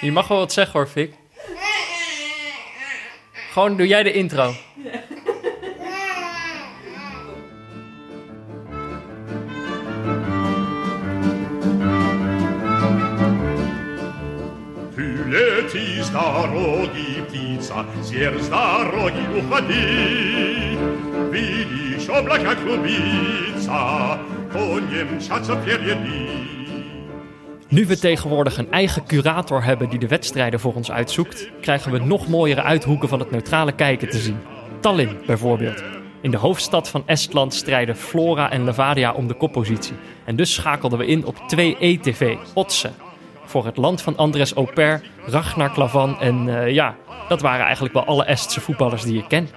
Je mag wel wat zeggen hoor, Fik. Gewoon doe jij de intro. Лети с дороги, птица, зверь с дороги уходи. Видишь, облака клубится, конем мчатся впереди. Nu we tegenwoordig een eigen curator hebben die de wedstrijden voor ons uitzoekt, krijgen we nog mooiere uithoeken van het neutrale kijken te zien. Tallinn bijvoorbeeld. In de hoofdstad van Estland strijden Flora en Levadia om de koppositie. En dus schakelden we in op 2E-TV, Otse. Voor het land van Andres Auper, Ragnar Klavan en eh, ja, dat waren eigenlijk wel alle Estse voetballers die ik ken.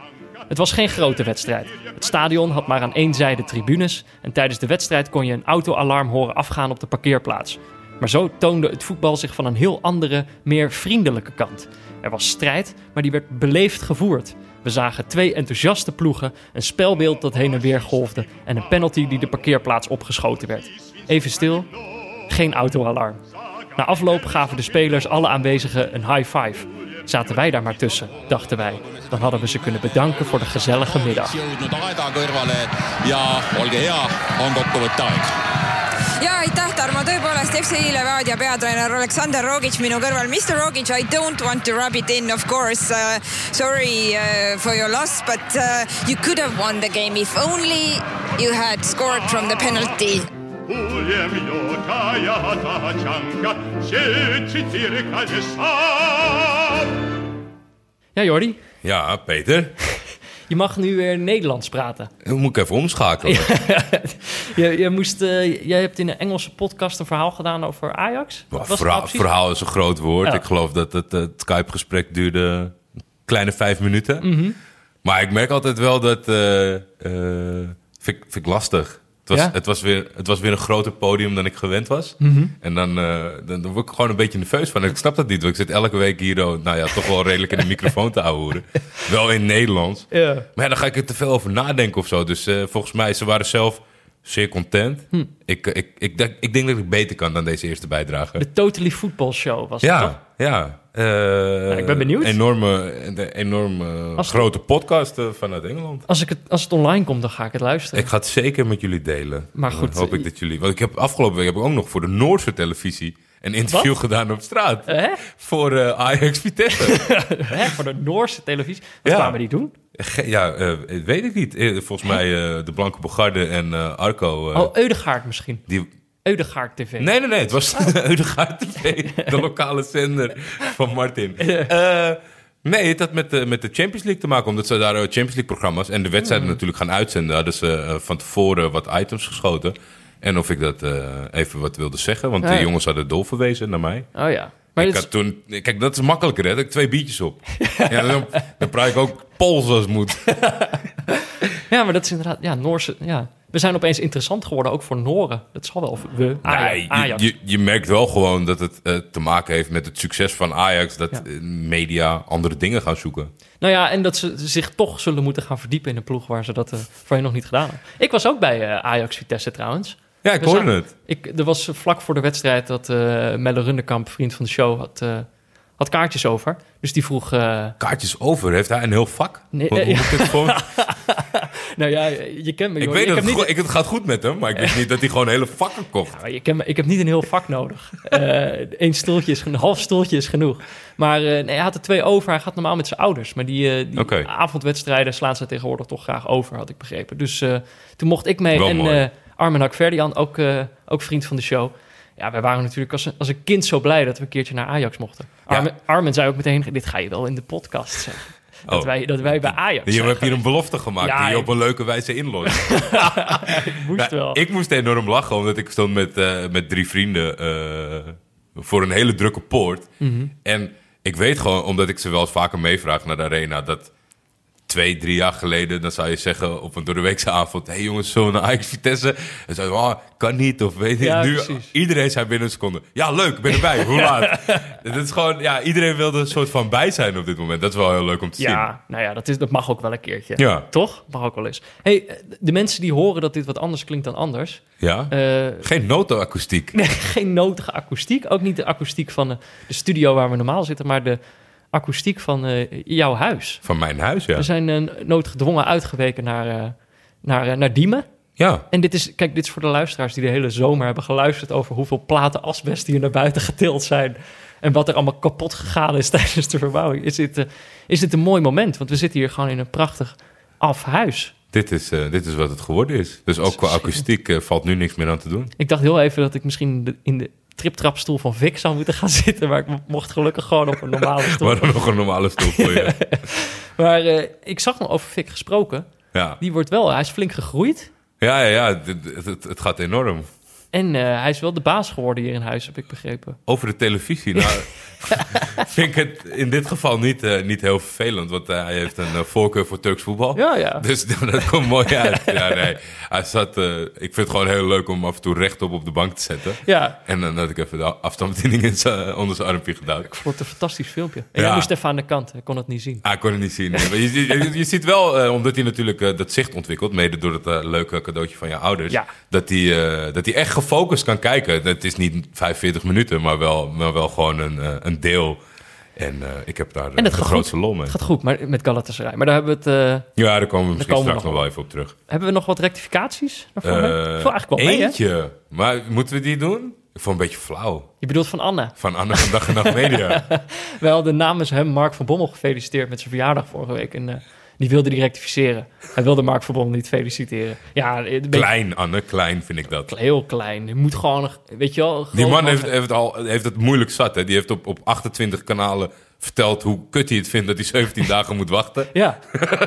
Het was geen grote wedstrijd. Het stadion had maar aan één zijde tribunes en tijdens de wedstrijd kon je een autoalarm horen afgaan op de parkeerplaats. Maar zo toonde het voetbal zich van een heel andere, meer vriendelijke kant. Er was strijd, maar die werd beleefd gevoerd. We zagen twee enthousiaste ploegen, een spelbeeld dat heen en weer golfde en een penalty die de parkeerplaats opgeschoten werd. Even stil, geen autoalarm. Na afloop gaven de spelers alle aanwezigen een high five. Zaten wij daar maar tussen, dachten wij. Dan hadden we ze kunnen bedanken voor de gezellige middag. ja Tarmo, tõepoolest FC Levadia peatreener Aleksander Rogic minu kõrval. Mr Rogic, I don't want to rub it in of course uh,. Sorry uh, for your loss, but uh, you could have won the game if only you had scored from the penalty. Uljem jotaja tahanka, ja Jori. ja Peeter je mag nu weer Nederlands praten. Moet ik even omschakelen. Je, je moest, eh, jij hebt in een Engelse podcast een verhaal gedaan over Ajax. Well, verhaal, verhaal is een groot woord. Ja. Ik geloof dat het, het Skype-gesprek duurde een kleine vijf minuten. Mhm. Maar ik merk altijd wel dat... eh eh, vind ik lastig. Het was, Ja? het, was weer, het was weer een groter podium dan ik gewend was. Mhm. En dan, eh, dan, dan word ik gewoon een beetje nerveus van. Ik snap dat niet, want ik zit elke week hier... oh, nou ja, toch wel redelijk in de microfoon te ouwehoeren. Wel in Nederlands. Ja. Maar ja, dan ga ik er te veel over nadenken of zo. Dus eh, volgens mij, ze waren zelf zeer content. Hm. Ik, ik, ik, denk, ik denk dat ik beter kan dan deze eerste bijdrage. De Totally Football Show was het toch? Ja, ja. Eh, ik ben benieuwd. Enorme, een enorme Als- grote podcast eh, vanuit Engeland. Als, ik het, als het online komt, dan ga ik het luisteren. Ik ga het zeker met jullie delen. Maar Dan goed, hoop ik eh, dat jullie... Want ik heb afgelopen week heb ik ook nog voor de Noorse televisie... een interview Wat? gedaan op straat. Voor eh, Ajax Vitesse. Voor de Noorse televisie. Wat Ja. kwamen die doen? Ge- ja, eh, weet ik niet. Eh, Volgens mij eh, de Blanke Bogarde en eh, Arco... eh, Oh, Eudegaard misschien. die, Eudegaard TV. Nee, nee, nee. Het was Eudegaard TV, de lokale zender van Martin. Eh, nee, het had met de, met de Champions League te maken. Omdat ze daar eh, Champions League programma's en de wedstrijden Hmm. natuurlijk gaan uitzenden. Hadden ze eh, van tevoren wat items geschoten. En of ik dat even wat wilde zeggen. Want Ja, de jongens hadden doorverwezen naar mij. Oh ja. Maar ik had toen, kijk, dat is makkelijker, hè? Dat ik twee biertjes op. ja, dan, dan praat ik ook Pools als moet. ja, maar dat is inderdaad... Ja, Noorse... Ja. We zijn opeens interessant geworden, ook voor Noren. Dat zal wel... We, Ajax. Nee, je, je, je merkt wel gewoon dat het eh, te maken heeft met het succes van Ajax. Dat Ja. eh, media andere dingen gaan zoeken. Nou ja, en dat ze zich toch zullen moeten gaan verdiepen in een ploeg... waar ze dat eh voorheen nog niet gedaan hebben. Ik was ook bij Ajax Vitesse trouwens. Ja, ik hoorde het. Ik, er was vlak voor de wedstrijd dat eh Melle Rundekamp, vriend van de show, had, eh, had kaartjes over. Dus die vroeg... eh, Kaartjes over, heeft hij een heel vak? Nee, Hoe- hoe moet ik het gewoon- nou ja, je kent me. ik weet dat heb het, niet, ik, het gaat goed met hem, maar ik weet niet dat hij gewoon hele vakken kocht. maar je kent me, ik heb niet een heel vak nodig. Eén stoeltje is, een half stoeltje is genoeg. Maar nee, hij had er twee over. Hij gaat normaal met zijn ouders. Maar die, die avondwedstrijden slaan ze tegenwoordig toch graag over, had ik begrepen. Dus toen mocht ik mee. Wel en Armen Hakverdian, ook, eh, ook vriend van de show. Ja, wij waren natuurlijk als een, als een kind zo blij dat we een keertje naar Ajax mochten. Ja. Armen zei ook meteen, dit ga je wel in de podcast zeggen. Dat, Oh. wij, dat wij bij Ajax Je hebt hier een belofte gemaakt Ja, die je op een leuke wijze inlost. moest wel. ik moest enorm lachen, omdat ik stond met, eh, met drie vrienden eh, voor een hele drukke poort. Mhm. En ik weet gewoon, omdat ik ze wel eens vaker meevraag naar de arena, dat twee, drie jaar geleden, dan zou je zeggen op een doordeweekse avond: hé hey jongens, zo naar Ajax Vitesse. En zo, oh, kan niet, of weet je. Ja, nu, precies. iedereen zei binnen een seconde: ja, leuk, ben erbij. Hoe laat? Het is gewoon, ja, iedereen wilde een soort van bij zijn op dit moment. Dat is wel heel leuk om te zien. Ja, nou ja, dat, is, dat mag ook wel een keertje. Ja. Toch? Mag ook wel eens. hey, de mensen die horen dat dit wat anders klinkt dan anders. Ja? eh, Geen noto-akoestiek. Nee, geen notige akoestiek. Ook niet de akoestiek van de studio waar we normaal zitten, maar de akoestiek van eh, jouw huis. Van mijn huis, ja. We zijn eh, noodgedwongen uitgeweken naar, eh, naar, naar Diemen. Ja, En dit is, kijk, dit is voor de luisteraars die de hele zomer hebben geluisterd over hoeveel platen asbest hier naar buiten getild zijn. En wat er allemaal kapot gegaan is tijdens de verbouwing. Is dit, is dit een mooi moment? Want we zitten hier gewoon in een prachtig af huis. dit is, dit is wat het geworden is. Dus ook qua akoestiek valt nu niks meer aan te doen. Ik dacht heel even dat ik misschien de- in de triptrapstoel van Vic zou moeten gaan zitten. Maar ik mo- mocht gelukkig gewoon op een normale stoel. hadden nog een normale stoel voor je. Maar eh, ik zag nog over Vic gesproken. Ja, Die wordt wel, hij is flink gegroeid. ja, ja, ja het, het gaat enorm. En eh, hij is wel de baas geworden hier in huis, heb ik begrepen. Over de televisie. Nou, vind ik het in dit geval niet, eh, niet heel vervelend. Want eh, hij heeft een voorkeur voor Turks voetbal. Ja, ja. Dus dat komt mooi uit. Ja, nee. Hij zat, ik vind het gewoon heel leuk om af en toe rechtop op de bank te zetten. Ja, En dan had ik even de afstandsbediening in zijn- onder zijn armpje gedaan. ik vond het een fantastisch filmpje. En Ja. moest even aan de kant, ik kon het niet zien. Ah, ik kon het niet zien. nee. Maar je, je, je ziet wel, omdat hij natuurlijk dat zicht ontwikkelt, mede door het leuke cadeautje van je ouders, Ja. dat, hij, dat hij echt gefocust kan kijken. Het is niet 45 minuten, maar wel, maar wel gewoon een, eh, een deel. En eh, ik heb daar En het de grootste goed. lol mee. Het gaat goed maar, met Galatasaray. Maar daar hebben we, het, eh, Ja, daar komen we misschien komen we straks nog nog wel even op terug. hebben we nog wat rectificaties daarvoor? Mee? Veel eigenlijk wel mee, eentje. Maar moeten we die doen? Ik vond een beetje flauw. Je bedoelt van Anne. Van Anne van Dag en Nacht Media. We hadden namens hem Mark van Bommel gefeliciteerd met zijn verjaardag vorige week. En die wilde die rectificeren. Hij wilde Mark Bommel niet feliciteren. Ja, klein, Anne, klein vind ik dat. heel klein. Je moet gewoon, weet je wel... Die man heeft, heeft, al, heeft het moeilijk zat. Hè? Die heeft op, op 28 kanalen verteld hoe kut hij het vindt dat hij 17 dagen moet wachten. Ja,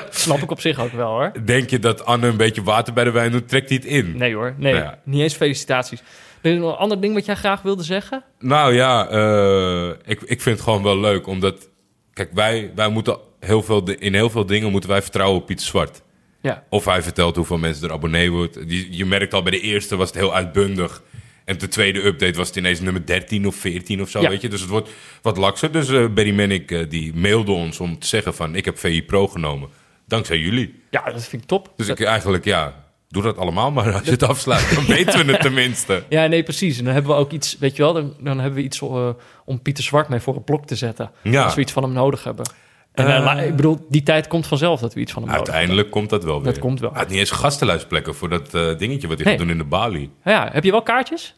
snap ik op zich ook wel hoor. Denk je dat Anne een beetje water bij de wijn doet, trekt hij het in? Nee hoor, nee. Nou ja. Niet eens felicitaties. Er is nog een ander ding wat jij graag wilde zeggen? Nou ja, eh, ik, ik vind het gewoon wel leuk. Omdat, kijk, wij, wij moeten heel veel, in heel veel dingen moeten wij vertrouwen op Pieter Zwart. Ja, Of hij vertelt hoeveel mensen er abonnee wordt. Je merkt al bij de eerste was het heel uitbundig. En de tweede update was het ineens nummer 13 of 14 of zo, Ja. weet je. Dus het wordt wat lakser. Dus eh Barry eh, die mailde ons om te zeggen van... ik heb VI Pro genomen. Dankzij jullie. ja dat vind ik top. Dus ik eigenlijk, ja, doe dat allemaal maar als je het afsluit. Dan weten we het tenminste. Ja, nee, precies. En dan hebben we ook iets, weet je wel, dan, dan hebben we iets eh, om Pieter Zwart mee voor het blok te zetten. Ja. Als we iets van hem nodig hebben. En eh, Eh. ik bedoel, die tijd komt vanzelf dat we iets van hem Uiteindelijk komt dat wel weer. Dat komt wel. Hij had niet eens gastenluisplekken voor dat eh, dingetje wat hij Nee. gaat doen in de Bali. Ja, heb je wel kaartjes?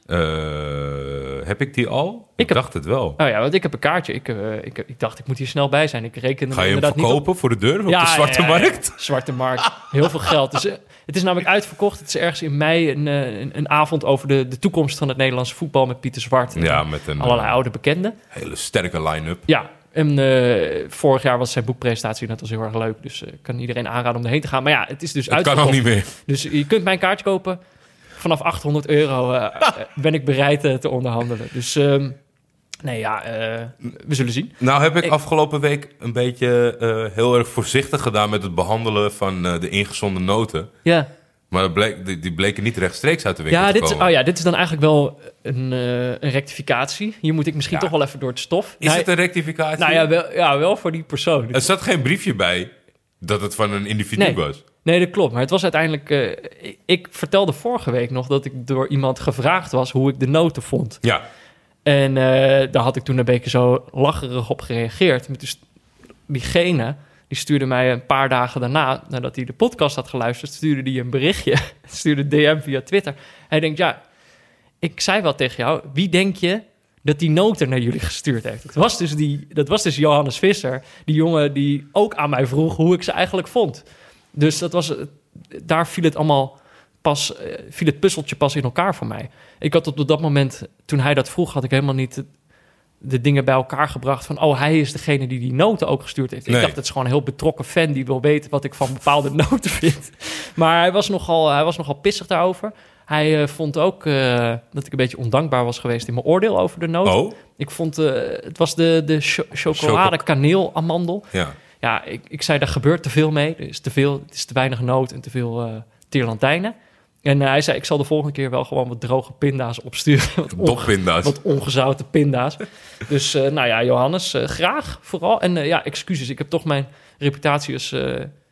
Heb ik die al? Ik, heb- dacht het wel. Nou ja, want ik heb een kaartje. Ik, ik, ik dacht, ik moet hier snel bij zijn. Ik reken Ga je hem op. verkopen voor de deur op Ja, de zwarte ja, ja, ja. markt? Zwarte markt. Heel veel geld. Dus, het is namelijk uitverkocht. Het is ergens in mei een, een, een avond over de, de toekomst van het Nederlandse voetbal met Pieter Zwart. En Ja, met een allerlei oude bekenden. hele sterke line-up. Ja, en eh, vorig jaar was zijn boekpresentatie net als heel erg leuk. Dus eh, ik kan iedereen aanraden om erheen te gaan. Maar ja, het is dus Het kan al niet meer. Dus je kunt mijn kaartje kopen. Vanaf 800 euro eh, eh, ben ik bereid eh, te onderhandelen. Dus ehm, nee, ja, eh, we zullen zien. Nou heb ik Ik- afgelopen week een beetje eh, heel erg voorzichtig gedaan met het behandelen van eh, de ingezonden noten. Ja, Maar bleek, die, die bleken niet rechtstreeks uit de winkel ja, te dit, is- komen. oh ja dit is dan eigenlijk wel een, eh, een rectificatie. Hier moet ik misschien Ja. toch wel even door het stof. Is nou, het een rectificatie? nou ja wel, ja, wel voor die persoon. Er zat geen briefje bij dat het van een individu Nee. was. Nee, dat klopt. Maar het was uiteindelijk... eh, ik, ik vertelde vorige week nog dat ik door iemand gevraagd was hoe ik de noten vond. Ja, En eh, daar had ik toen een beetje zo lacherig op gereageerd. Dus diegene, die stuurde mij een paar dagen daarna... nadat hij de podcast had geluisterd, stuurde hij een berichtje. stuurde DM via Twitter. Hij denkt, ja, ik zei wel tegen jou... wie denk je dat die noten naar jullie gestuurd heeft? Het was dus die, dat was dus Johannes Visser. Die jongen die ook aan mij vroeg hoe ik ze eigenlijk vond. Dus dat was, daar viel het allemaal pas, eh, viel het puzzeltje pas in elkaar voor mij. Ik had op dat moment, toen hij dat vroeg, had ik helemaal niet de, dingen bij elkaar gebracht van, oh, hij is degene die die noten ook gestuurd heeft. Nee. Ik dacht, het is gewoon een heel betrokken fan die wil weten wat ik van bepaalde noten vind. Maar hij was nogal, hij was nogal pissig daarover. Hij eh, vond ook eh, dat ik een beetje ondankbaar was geweest in mijn oordeel over de noten. oh, Ik vond, eh, het was de, de cho- chocolade kaneel amandel. ja. ja, ik, ik zei, daar gebeurt te veel mee. Er is te veel, het is te weinig nood en te veel tierlantijnen. En eh, hij zei, ik zal de volgende keer wel gewoon wat droge pinda's opsturen. Wat, onge- wat ongezouten pinda's. dus eh, nou ja, Johannes, eh, graag vooral. En ja, excuses, ik heb toch mijn reputatie als...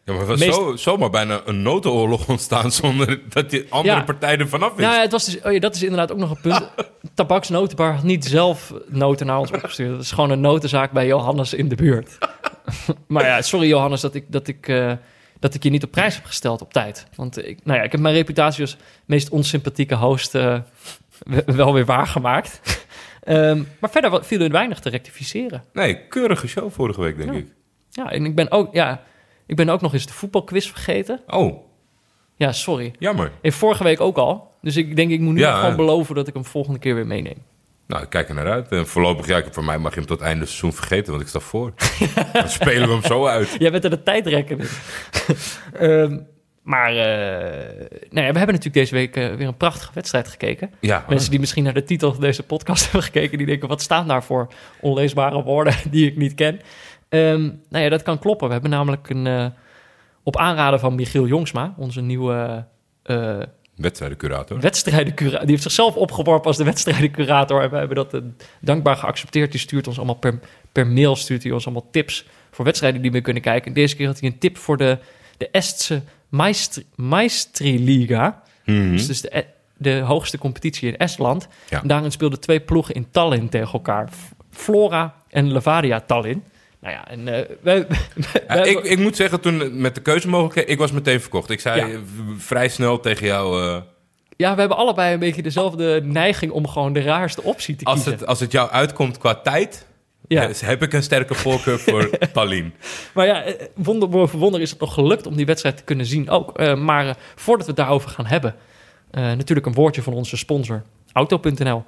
Ja, maar was Meest- zo, zomaar bijna een notenoorlog ontstaan zonder dat die andere Ja. partij er vanaf is. Nou ja, het was dus, oh ja, dat is inderdaad ook nog een punt. Tabaksnotenbar had niet zelf noten naar ons opgestuurd. Dat is gewoon een notenzaak bij Johannes in de buurt. maar ja, sorry Johannes dat ik, dat ik, dat ik je niet op prijs heb gesteld op tijd. Want ik, nou ja, ik heb mijn reputatie als meest onsympathieke host eh, wel weer waargemaakt. Ehm, maar verder viel er weinig te rectificeren. Nee, keurige show vorige week, denk Ja. ik. Ja, en ik ben ook, ja, ik ben ook nog eens de voetbalquiz vergeten. Oh, Ja, sorry. jammer. En vorige week ook al. Dus ik denk, ik moet nu Ja, gewoon beloven dat ik hem volgende keer weer meeneem. Nou, ik kijk er naar uit. En voorlopig, ja, voor mij mag je hem tot einde seizoen vergeten, want ik sta voor. Dan spelen we hem zo uit. Jij bent er de tijdrekker in. Ehm, maar eh, nou ja, we hebben natuurlijk deze week eh, weer een prachtige wedstrijd gekeken. Ja, Mensen die misschien naar de titel van deze podcast hebben gekeken... die denken, wat staan daar voor onleesbare woorden die ik niet ken? Ehm, nou ja, dat kan kloppen. We hebben namelijk een... eh, op aanraden van Michiel Jongsma, onze nieuwe... eh wedstrijdencurator. wedstrijdencurator. Die heeft zichzelf opgeworpen als de wedstrijdencurator. En we hebben dat eh, dankbaar geaccepteerd. Die stuurt ons allemaal per, per mail stuurt hij ons allemaal tips voor wedstrijden die we kunnen kijken. En deze keer had hij een tip voor de, de Estse Maestri, Maestri-liga. Mhm. Dus, dus de, e- de hoogste competitie in Estland. Ja. En daarin speelden twee ploegen in Tallinn tegen elkaar. Flora en Levadia Tallinn. Nou ja, en eh, wij, ik, ik moet zeggen, toen met de keuzemogelijkheden, ik was meteen verkocht. Ik zei Ja. vrij snel tegen jou, eh, ja, we hebben allebei een beetje dezelfde neiging om gewoon de raarste optie te als, kiezen. het, als het jou uitkomt qua tijd, Ja. eh, heb ik een sterke voorkeur voor Tallinn. Maar ja, wonder boven wonder is het nog gelukt om die wedstrijd te kunnen zien ook. Maar voordat we het daarover gaan hebben, natuurlijk een woordje van onze sponsor, Auto.nl.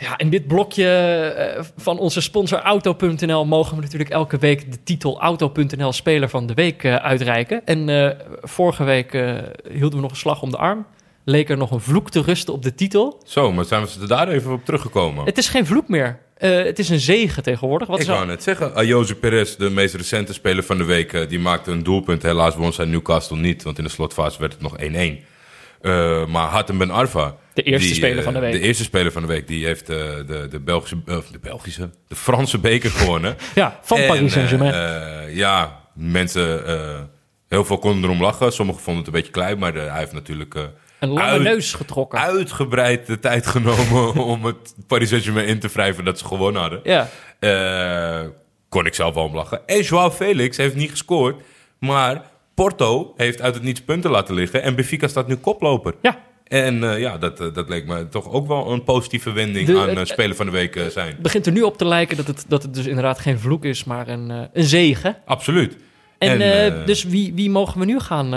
Ja, in dit blokje eh, van onze sponsor Auto.nl mogen we natuurlijk elke week de titel Auto.nl Speler van de Week eh, uitreiken. En eh, vorige week hielden we nog een slag om de arm. Leek er nog een vloek te rusten op de titel. Zo, maar zijn we er daar even op teruggekomen? Het is geen vloek meer. Het is een zegen tegenwoordig. Wat ik wou net zeggen, Ayoze Perez, de meest recente speler van de week, die maakte een doelpunt. Helaas won zijn Newcastle niet, want in de slotfase werd het nog 1-1. Eh, maar Hatem Ben Arfa. De eerste die, speler eh, van de week. De eerste speler van de week, die heeft eh, de, de, Belgische, eh, de Belgische, de Franse beker gewonnen. Ja, van En, Paris Saint-Germain. ja, mensen, heel veel konden erom lachen. Sommigen vonden het een beetje klein, maar hij heeft natuurlijk een lange uit- neus getrokken. uitgebreid de tijd genomen om het Paris Saint-Germain in te wrijven dat ze gewonnen hadden. Ja, kon ik zelf wel om lachen. En Joao Felix heeft niet gescoord, maar Porto heeft uit het niets punten laten liggen en Benfica staat nu koploper. ja. En eh, ja, dat, eh, dat leek me toch ook wel een positieve wending De- aan eh, Speler van de Week zijn. Het begint er nu op te lijken dat het, dat het dus inderdaad geen vloek is, maar een, een zegen. Absoluut. En, En, dus wie, wie mogen we nu gaan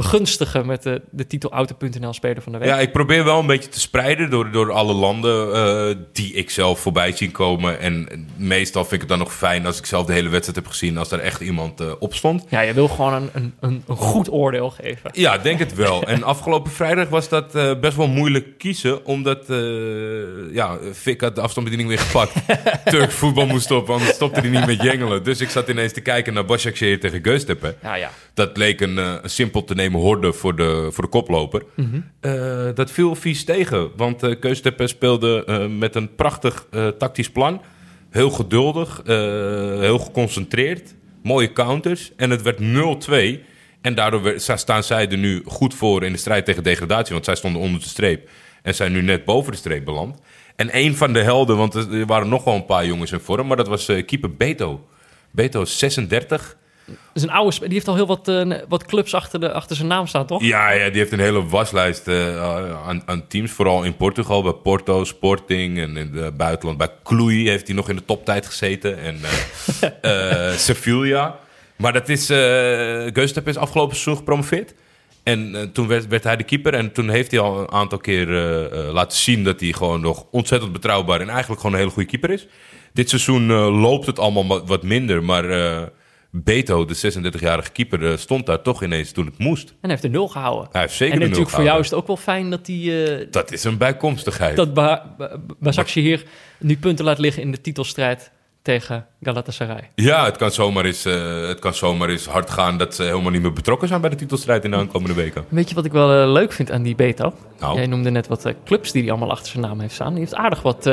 begunstigen met de, de titel Auto.nl Speler van de Week? Ja, ik probeer wel een beetje te spreiden door, door alle landen eh, die ik zelf voorbij zie komen. En meestal vind ik het dan nog fijn als ik zelf de hele wedstrijd heb gezien, als er echt iemand eh, op stond. Ja, je wil gewoon een, een, een, een goed oordeel geven. Ja, denk het wel. En afgelopen vrijdag was dat eh, best wel moeilijk kiezen, omdat ja, Fik had de afstandsbediening weer gepakt. Turks voetbal moest stoppen, anders stopte hij niet met jengelen. Dus ik zat ineens te kijken naar Başakşehir tegen Göztepe. Ja, ja. Dat leek een, een simpel te nemen horde voor de, voor de koploper. Eh, dat viel vies tegen, want uh, speelde eh, met een prachtig tactisch plan. Heel geduldig, heel geconcentreerd, mooie counters. En het werd 0-2. En daardoor werd- staan zij er nu goed voor in de strijd tegen degradatie. Want zij stonden onder de streep en zijn nu net boven de streep beland. En een van de helden, want er waren nog wel een paar jongens in vorm... maar dat was keeper Beto. Beto is 36... Is een oude Die heeft al heel wat, eh, wat clubs achter, de, achter zijn naam staan, toch? Ja, ja, die heeft een hele waslijst eh, aan, aan teams. Vooral in Portugal, bij Porto, Sporting en in het buitenland. Bij Cluj heeft hij nog in de toptijd gezeten. En eh, eh, Sevilla. Maar dat is... eh Göztepe is afgelopen seizoen gepromoveerd. En eh, toen werd, werd hij de keeper. En toen heeft hij al een aantal keer eh, eh, laten zien... dat hij gewoon nog ontzettend betrouwbaar... en eigenlijk gewoon een hele goede keeper is. Dit seizoen eh, loopt het allemaal wat, minder. Maar eh, Beto, de 36-jarige keeper... eh, stond daar toch ineens toen het moest. En hij heeft de nul gehouden. Hij heeft zeker en de nul natuurlijk voor jou is het ook wel fijn dat hij... eh, Dat is een bijkomstigheid. dat Ba- Ba- Basakje hier nu punten laat liggen in de titelstrijd tegen Galatasaray. Ja, het kan, zomaar eens, eh, het kan zomaar eens hard gaan dat ze helemaal niet meer betrokken zijn bij de titelstrijd in de aankomende weken. Weet je wat ik wel leuk vind aan die Beto? Nou. Jij noemde net wat clubs die hij allemaal achter zijn naam heeft staan. Die heeft aardig wat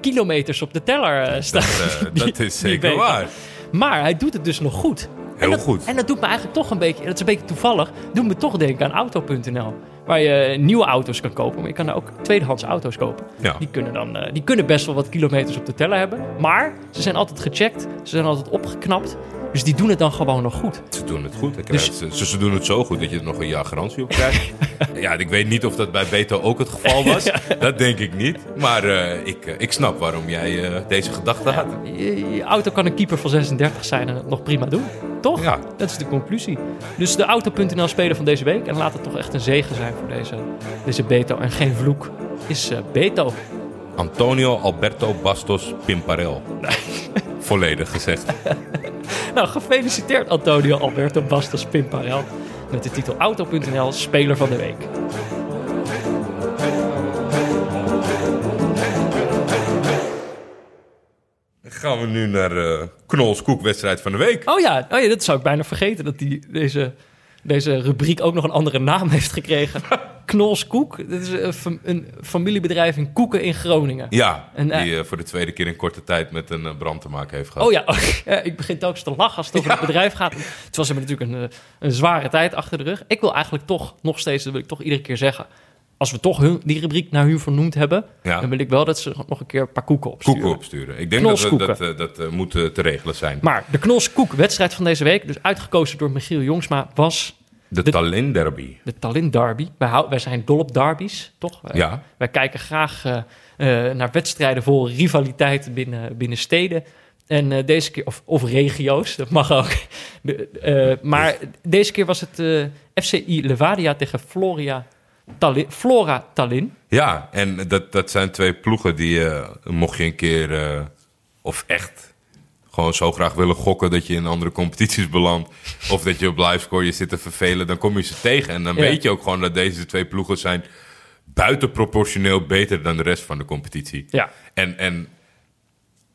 kilometers op de teller staan. Dat is zeker waar. Maar hij doet het dus nog goed. Heel en dat, goed. En dat doet me eigenlijk toch een beetje, dat is een beetje toevallig, doet me toch denken aan auto.nl. Waar je nieuwe auto's kan kopen, maar je kan daar ook tweedehands auto's kopen. Ja. Die, kunnen dan, eh, die kunnen best wel wat kilometers op de teller hebben. Maar ze zijn altijd gecheckt, ze zijn altijd opgeknapt. Dus die doen het dan gewoon nog goed. Ze doen het goed. Dus- ze, ze doen het zo goed dat je er nog een jaar garantie op krijgt. ja, ik weet niet of dat bij Beto ook het geval was. Dat denk ik niet. Maar eh, ik, eh, ik snap waarom jij eh, deze gedachte had. Je, je auto kan een keeper van 36 zijn en het nog prima doen. Toch? Ja. Dat is de conclusie. Dus de auto.nl speler van deze week, en laat het toch echt een zegen zijn voor deze, deze Beto en geen vloek, is Beto. Antonio Alberto Bastos Pimparel. Volledig gezegd. Nou, gefeliciteerd Antonio Alberto Bastos Pimparel met de titel Auto.nl Speler van de Week. Gaan we nu naar eh Knols Koekwedstrijd van de week. Oh ja, oh ja, dat zou ik bijna vergeten dat die, deze, deze rubriek ook nog een andere naam heeft gekregen. Knols Koek. Dit is een, fam- een familiebedrijf in Koeken in Groningen. Ja, En, eh, die eh, voor de tweede keer in korte tijd met een eh, brand te maken heeft gehad. Oh ja, ja, ik begin telkens te lachen als het over het bedrijf gaat. Het was hebben natuurlijk een, een zware tijd achter de rug. Ik wil eigenlijk toch, nog steeds, dat wil ik toch iedere keer zeggen... als we toch hun, die rubriek naar hun vernoemd hebben... Ja. dan wil ik wel dat ze nog een keer een paar koeken opsturen. Koeken opsturen. Ik denk dat Knolskoeken. dat, eh, dat eh, moet eh, te regelen zijn. Maar de Knols Koek wedstrijd van deze week... dus uitgekozen door Michiel Jongsma, was de de- Tallinn Derby. de Tallinn Derby. Wij, hou- wij zijn dol op derbies, toch? Wij, Ja. wij kijken graag eh, naar wedstrijden vol rivaliteit binnen, binnen steden. En deze keer, of, of regio's, dat mag ook. De, maar deze keer was het FCI Levadia tegen Floria Tallinn, Flora Tallinn. Ja, en dat, dat zijn twee ploegen die, eh, mocht je een keer, eh, of echt gewoon zo graag willen gokken dat je in andere competities belandt, of dat je op livescore je zit te vervelen, dan kom je ze tegen. En dan Ja. weet je ook gewoon dat deze twee ploegen zijn buitenproportioneel beter dan de rest van de competitie. Ja. En, en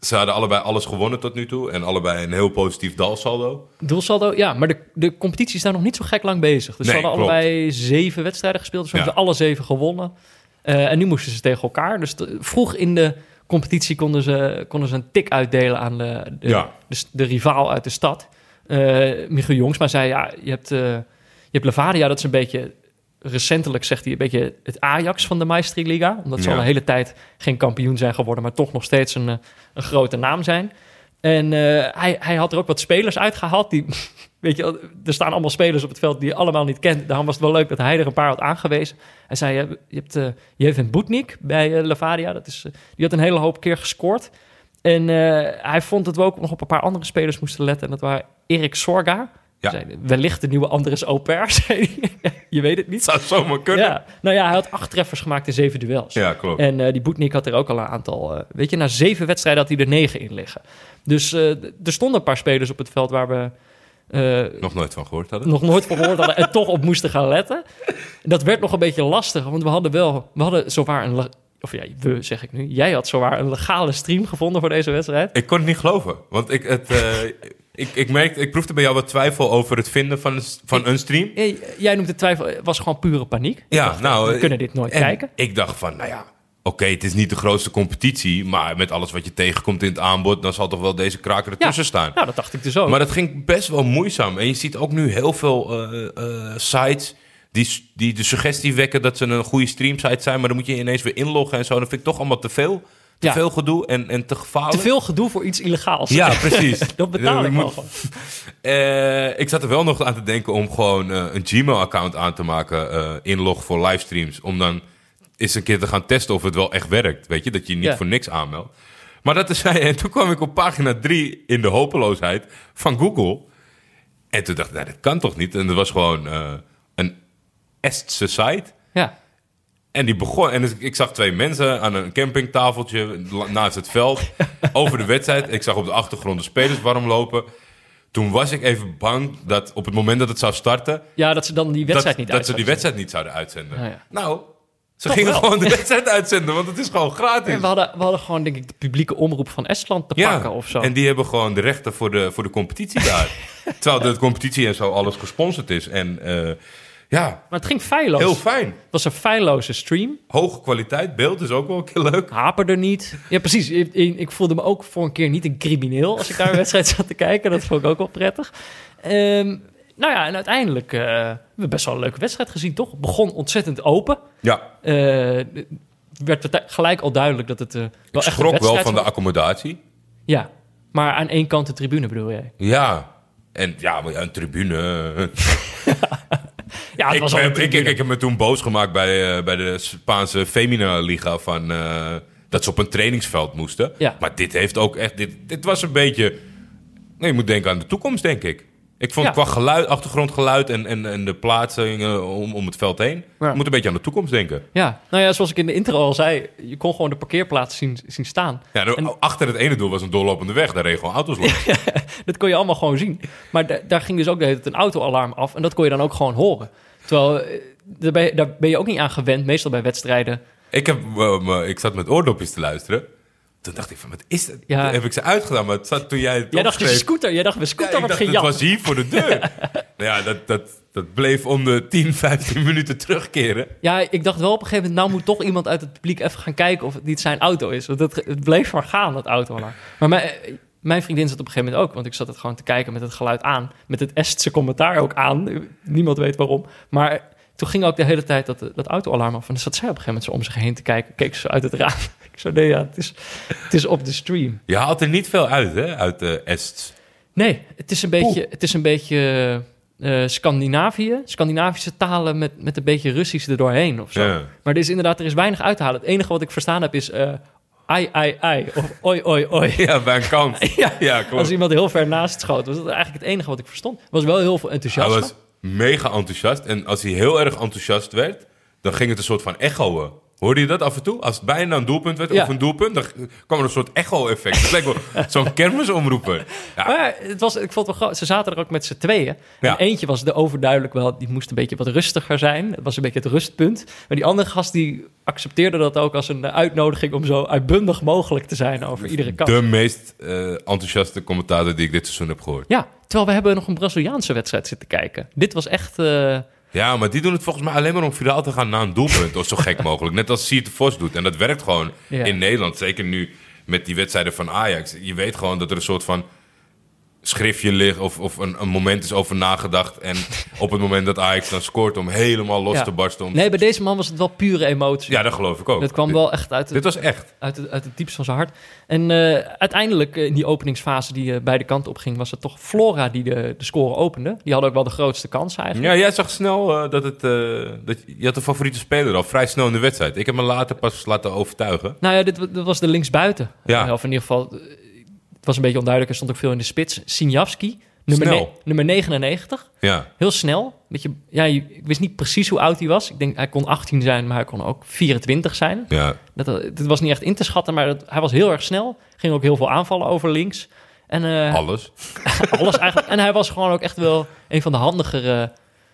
ze hadden allebei alles gewonnen tot nu toe en allebei een heel positief dalsaldo. Doelsaldo, ja, maar de, de competitie is daar nog niet zo gek lang bezig. Dus Nee, ze hadden klopt. allebei zeven wedstrijden gespeeld. Dus we Ja. hebben alle zeven gewonnen. Eh, en nu moesten ze tegen elkaar. Dus te- vroeg in de competitie konden ze, konden ze een tik uitdelen aan de, de, Ja. de, de rivaal uit de stad. Eh Michiel Jongsma zei, ja, je hebt, eh, je hebt Levadia, dat is een beetje... Recentelijk zegt hij een beetje het Ajax van de Maestri-liga. Omdat ze Ja. al een hele tijd geen kampioen zijn geworden... maar toch nog steeds een, eh, een grote naam zijn. En eh, hij, hij had er ook wat spelers uitgehaald. Die, weet je, er staan allemaal spelers op het veld die je allemaal niet kent. Daarom was het wel leuk dat hij er een paar had aangewezen. Hij zei, je, je hebt uh, Jevin Boetnik bij eh, Levadia. Dat is, eh, die had een hele hoop keer gescoord. En eh, hij vond dat we ook nog op een paar andere spelers moesten letten. En dat waren Erik Sorga. Ja. Wellicht de nieuwe Andres zei hij. Je weet het niet. Zou zomaar kunnen. Ja, nou ja, hij had acht treffers gemaakt in zeven duels. Ja, klopt. En eh, die Boetnik had er ook al een aantal. eh, weet je, na zeven wedstrijden had hij er negen in liggen. Dus eh, er stonden een paar spelers op het veld waar we Nog nooit van gehoord hadden. nog nooit van gehoord hadden en toch op moesten gaan letten. En dat werd nog een beetje lastig, want we hadden wel, we hadden zowaar een, of ja, we zeg ik nu, jij had zowaar een legale stream gevonden voor deze wedstrijd. Ik kon het niet geloven. Want ik, het, ik, ik merkte, ik proefde bij jou wat twijfel over het vinden van, een- van een stream. Jij noemt het twijfel, het was gewoon pure paniek. Ja, nou, we eh, kunnen dit nooit en kijken. Ik dacht van, nou ja, oké, het is niet de grootste competitie, maar met alles wat je tegenkomt in het aanbod, dan zal toch wel deze kraker ertussen staan. Nou, dat dacht ik dus ook. Maar dat ging best wel moeizaam. En je ziet ook nu heel veel eh, eh, sites die, die de suggestie wekken dat ze een goede streamsite zijn, maar dan moet je ineens weer inloggen en zo. Dat vind ik toch allemaal te veel. Te Ja. veel gedoe en, en te gevaarlijk. Te veel gedoe voor iets illegaals. Ja, precies. dat betaal ik moet- gewoon. Eh, ik zat er wel nog aan te denken om gewoon eh, een Gmail-account aan te maken, eh, inlog voor livestreams. Om dan eens een keer te gaan testen of het wel echt werkt. Weet je, dat je niet Ja. voor niks aanmeldt. Maar dat is. En toen kwam ik op pagina 3 in de hopeloosheid van Google. En toen dacht ik, nou, dat kan toch niet? En dat was gewoon een Estse site. Ja. En die begon. En dus ik- zag twee mensen aan een campingtafeltje naast het veld. over de wedstrijd. Ik zag op de achtergrond de spelers warm lopen. Toen was ik even bang dat op het moment dat het zou starten. ja, dat ze dan die wedstrijd dat, niet dat ze die wedstrijd niet zouden uitzenden. Ja. Nou, Ze Toch gingen wel. gewoon de wedstrijd uitzenden, want het is gewoon gratis. En we hadden, we hadden gewoon, denk ik, de publieke omroep van Estland te pakken of zo. en die hebben gewoon de rechten voor de, voor de competitie daar. Terwijl de competitie en zo alles gesponsord is. En eh, ja, Maar het ging feilloos. heel fijn. Het was een feilloze stream. Hoge kwaliteit, beeld is ook wel een keer leuk. Haperde niet. Ja, precies. Ik, ik voelde me ook voor een keer niet een crimineel als ik naar een wedstrijd zat te kijken. Dat vond ik ook wel prettig. Ehm, nou ja, en uiteindelijk hebben we best wel een leuke wedstrijd gezien, toch? Het begon ontzettend open. Ja, Eh, werd het gelijk al duidelijk dat het eh, wel ik echt schrok wel van de accommodatie. Ja, maar aan één kant de tribune bedoel jij? Ja, en ja, een tribune. Ja, het ik, was al een ben- ik, ik, ik heb me toen boos gemaakt bij, eh, bij de Spaanse Femina Liga van eh, dat ze op een trainingsveld moesten. Ja. Maar dit heeft ook echt. Dit, dit was een beetje. Nee, je moet denken aan de toekomst, denk ik. Ik vond Ja. qua geluid, achtergrondgeluid en, en, en de plaatsing eh, om, om het veld heen. Ja. Je moet een beetje aan de toekomst denken. Ja, nou ja, zoals ik in de intro al zei, je kon gewoon de parkeerplaats zien, zien staan. Ja, nou, Achter het ene doel was een doorlopende weg. Daar reden gewoon auto's langs. Dat kon je allemaal gewoon zien. Maar da- daar ging dus ook de hele tijd een autoalarm af. En dat kon je dan ook gewoon horen. Terwijl, eh, daar ben, je, daar ben je ook niet aan gewend, meestal bij wedstrijden. Ik, heb, eh, ik zat met oordopjes te luisteren. Toen dacht ik van, wat is dat? Ja. Toen heb ik ze uitgedaan, maar het zat toen jij het Jij dacht, een scooter. Jij dacht, Ja, scooter ik wordt dacht, het gejat. was hier voor de deur. nou ja, dat, dat, dat bleef om de 10, 15 minuten terugkeren. Ja, ik dacht wel op een gegeven moment, nou moet toch iemand uit het publiek even gaan kijken of het niet zijn auto is. Want het, het bleef maar gaan, dat autoalarm. Maar mijn, mijn vriendin zat op een gegeven moment ook, want ik zat het gewoon te kijken met het geluid aan. Met het Estse commentaar ook aan. Niemand weet waarom. Maar toen ging ook de hele tijd dat, dat autoalarm af. En dan zat zij op een gegeven moment zo om zich heen te kijken. Keek ze uit het raam. Ik zo, nee ja, het is, het is op de stream. Je haalt er niet veel uit, hè, uit de Est. Nee, het is een beetje, het is een beetje eh, Scandinavië. Scandinavische talen met, met een beetje Russisch er doorheen of zo. Ja. Maar er is inderdaad, er is weinig uit te halen. Het enige wat ik verstaan heb is eh ai, ai, ai. Of oi, oi, oi. Ja, bij een kant. Ja, Ja, klopt. Als iemand heel ver naast schoot, was dat eigenlijk het enige wat ik verstond. Er was wel heel veel Hij enthousiasme. was mega enthousiast. En als hij heel erg enthousiast werd, dan ging het een soort van echoen. Hoorde je dat af en toe? Als het bijna een doelpunt werd, Ja. of een doelpunt, dan kwam er een soort echo-effect. Het leek wel zo'n kermisomroeper. Ja, Maar het was, ik vond het wel. Ze zaten er ook met z'n tweeën. En eentje was de overduidelijk wel, die moest een beetje wat rustiger zijn. Het was een beetje het rustpunt. Maar die andere gast die accepteerde dat ook als een uitnodiging om zo uitbundig mogelijk te zijn over iedere kant. de meest eh, enthousiaste commentator die ik dit seizoen heb gehoord. Ja, terwijl we hebben nog een Braziliaanse wedstrijd zitten kijken. Dit was echt... eh, Ja, maar die doen het volgens mij alleen maar om viraal te gaan na een doelpunt. Of zo gek mogelijk. Net als Siert de Vos doet. En dat werkt gewoon Ja. in Nederland. Zeker nu met die wedstrijden van Ajax. Je weet gewoon dat er een soort van schriftje ligt of, of een, een moment is over nagedacht. En op het moment dat Ajax dan scoort om helemaal los Ja. te barsten. Om... Nee, bij deze man was het wel pure emotie. Ja, dat geloof ik ook. dat kwam Dit- wel echt uit Dit was echt. uit het, uit het diepst van zijn hart. En eh, uiteindelijk, eh, in die openingsfase die eh, beide kanten opging... was het toch Flora die de, de score opende. Die hadden ook wel de grootste kans eigenlijk. Ja, jij zag snel dat het... dat, je had een favoriete speler al vrij snel in de wedstrijd. Ik heb me later pas laten overtuigen. Nou ja, dit, dit was de linksbuiten. Ja. Of in ieder geval, het was een beetje onduidelijk. Er stond ook veel in de spits. Sinjavski, nummer, nummer 99. Ja. Heel snel. Beetje, ja, ik wist niet precies hoe oud hij was. Ik denk, hij kon 18 zijn, maar hij kon ook 24 zijn. Ja. Dat, dat was niet echt in te schatten, maar dat, hij was heel erg snel. Ging ook heel veel aanvallen over links. En, eh, Alles. alles eigenlijk. En hij was gewoon ook echt wel een van de handigere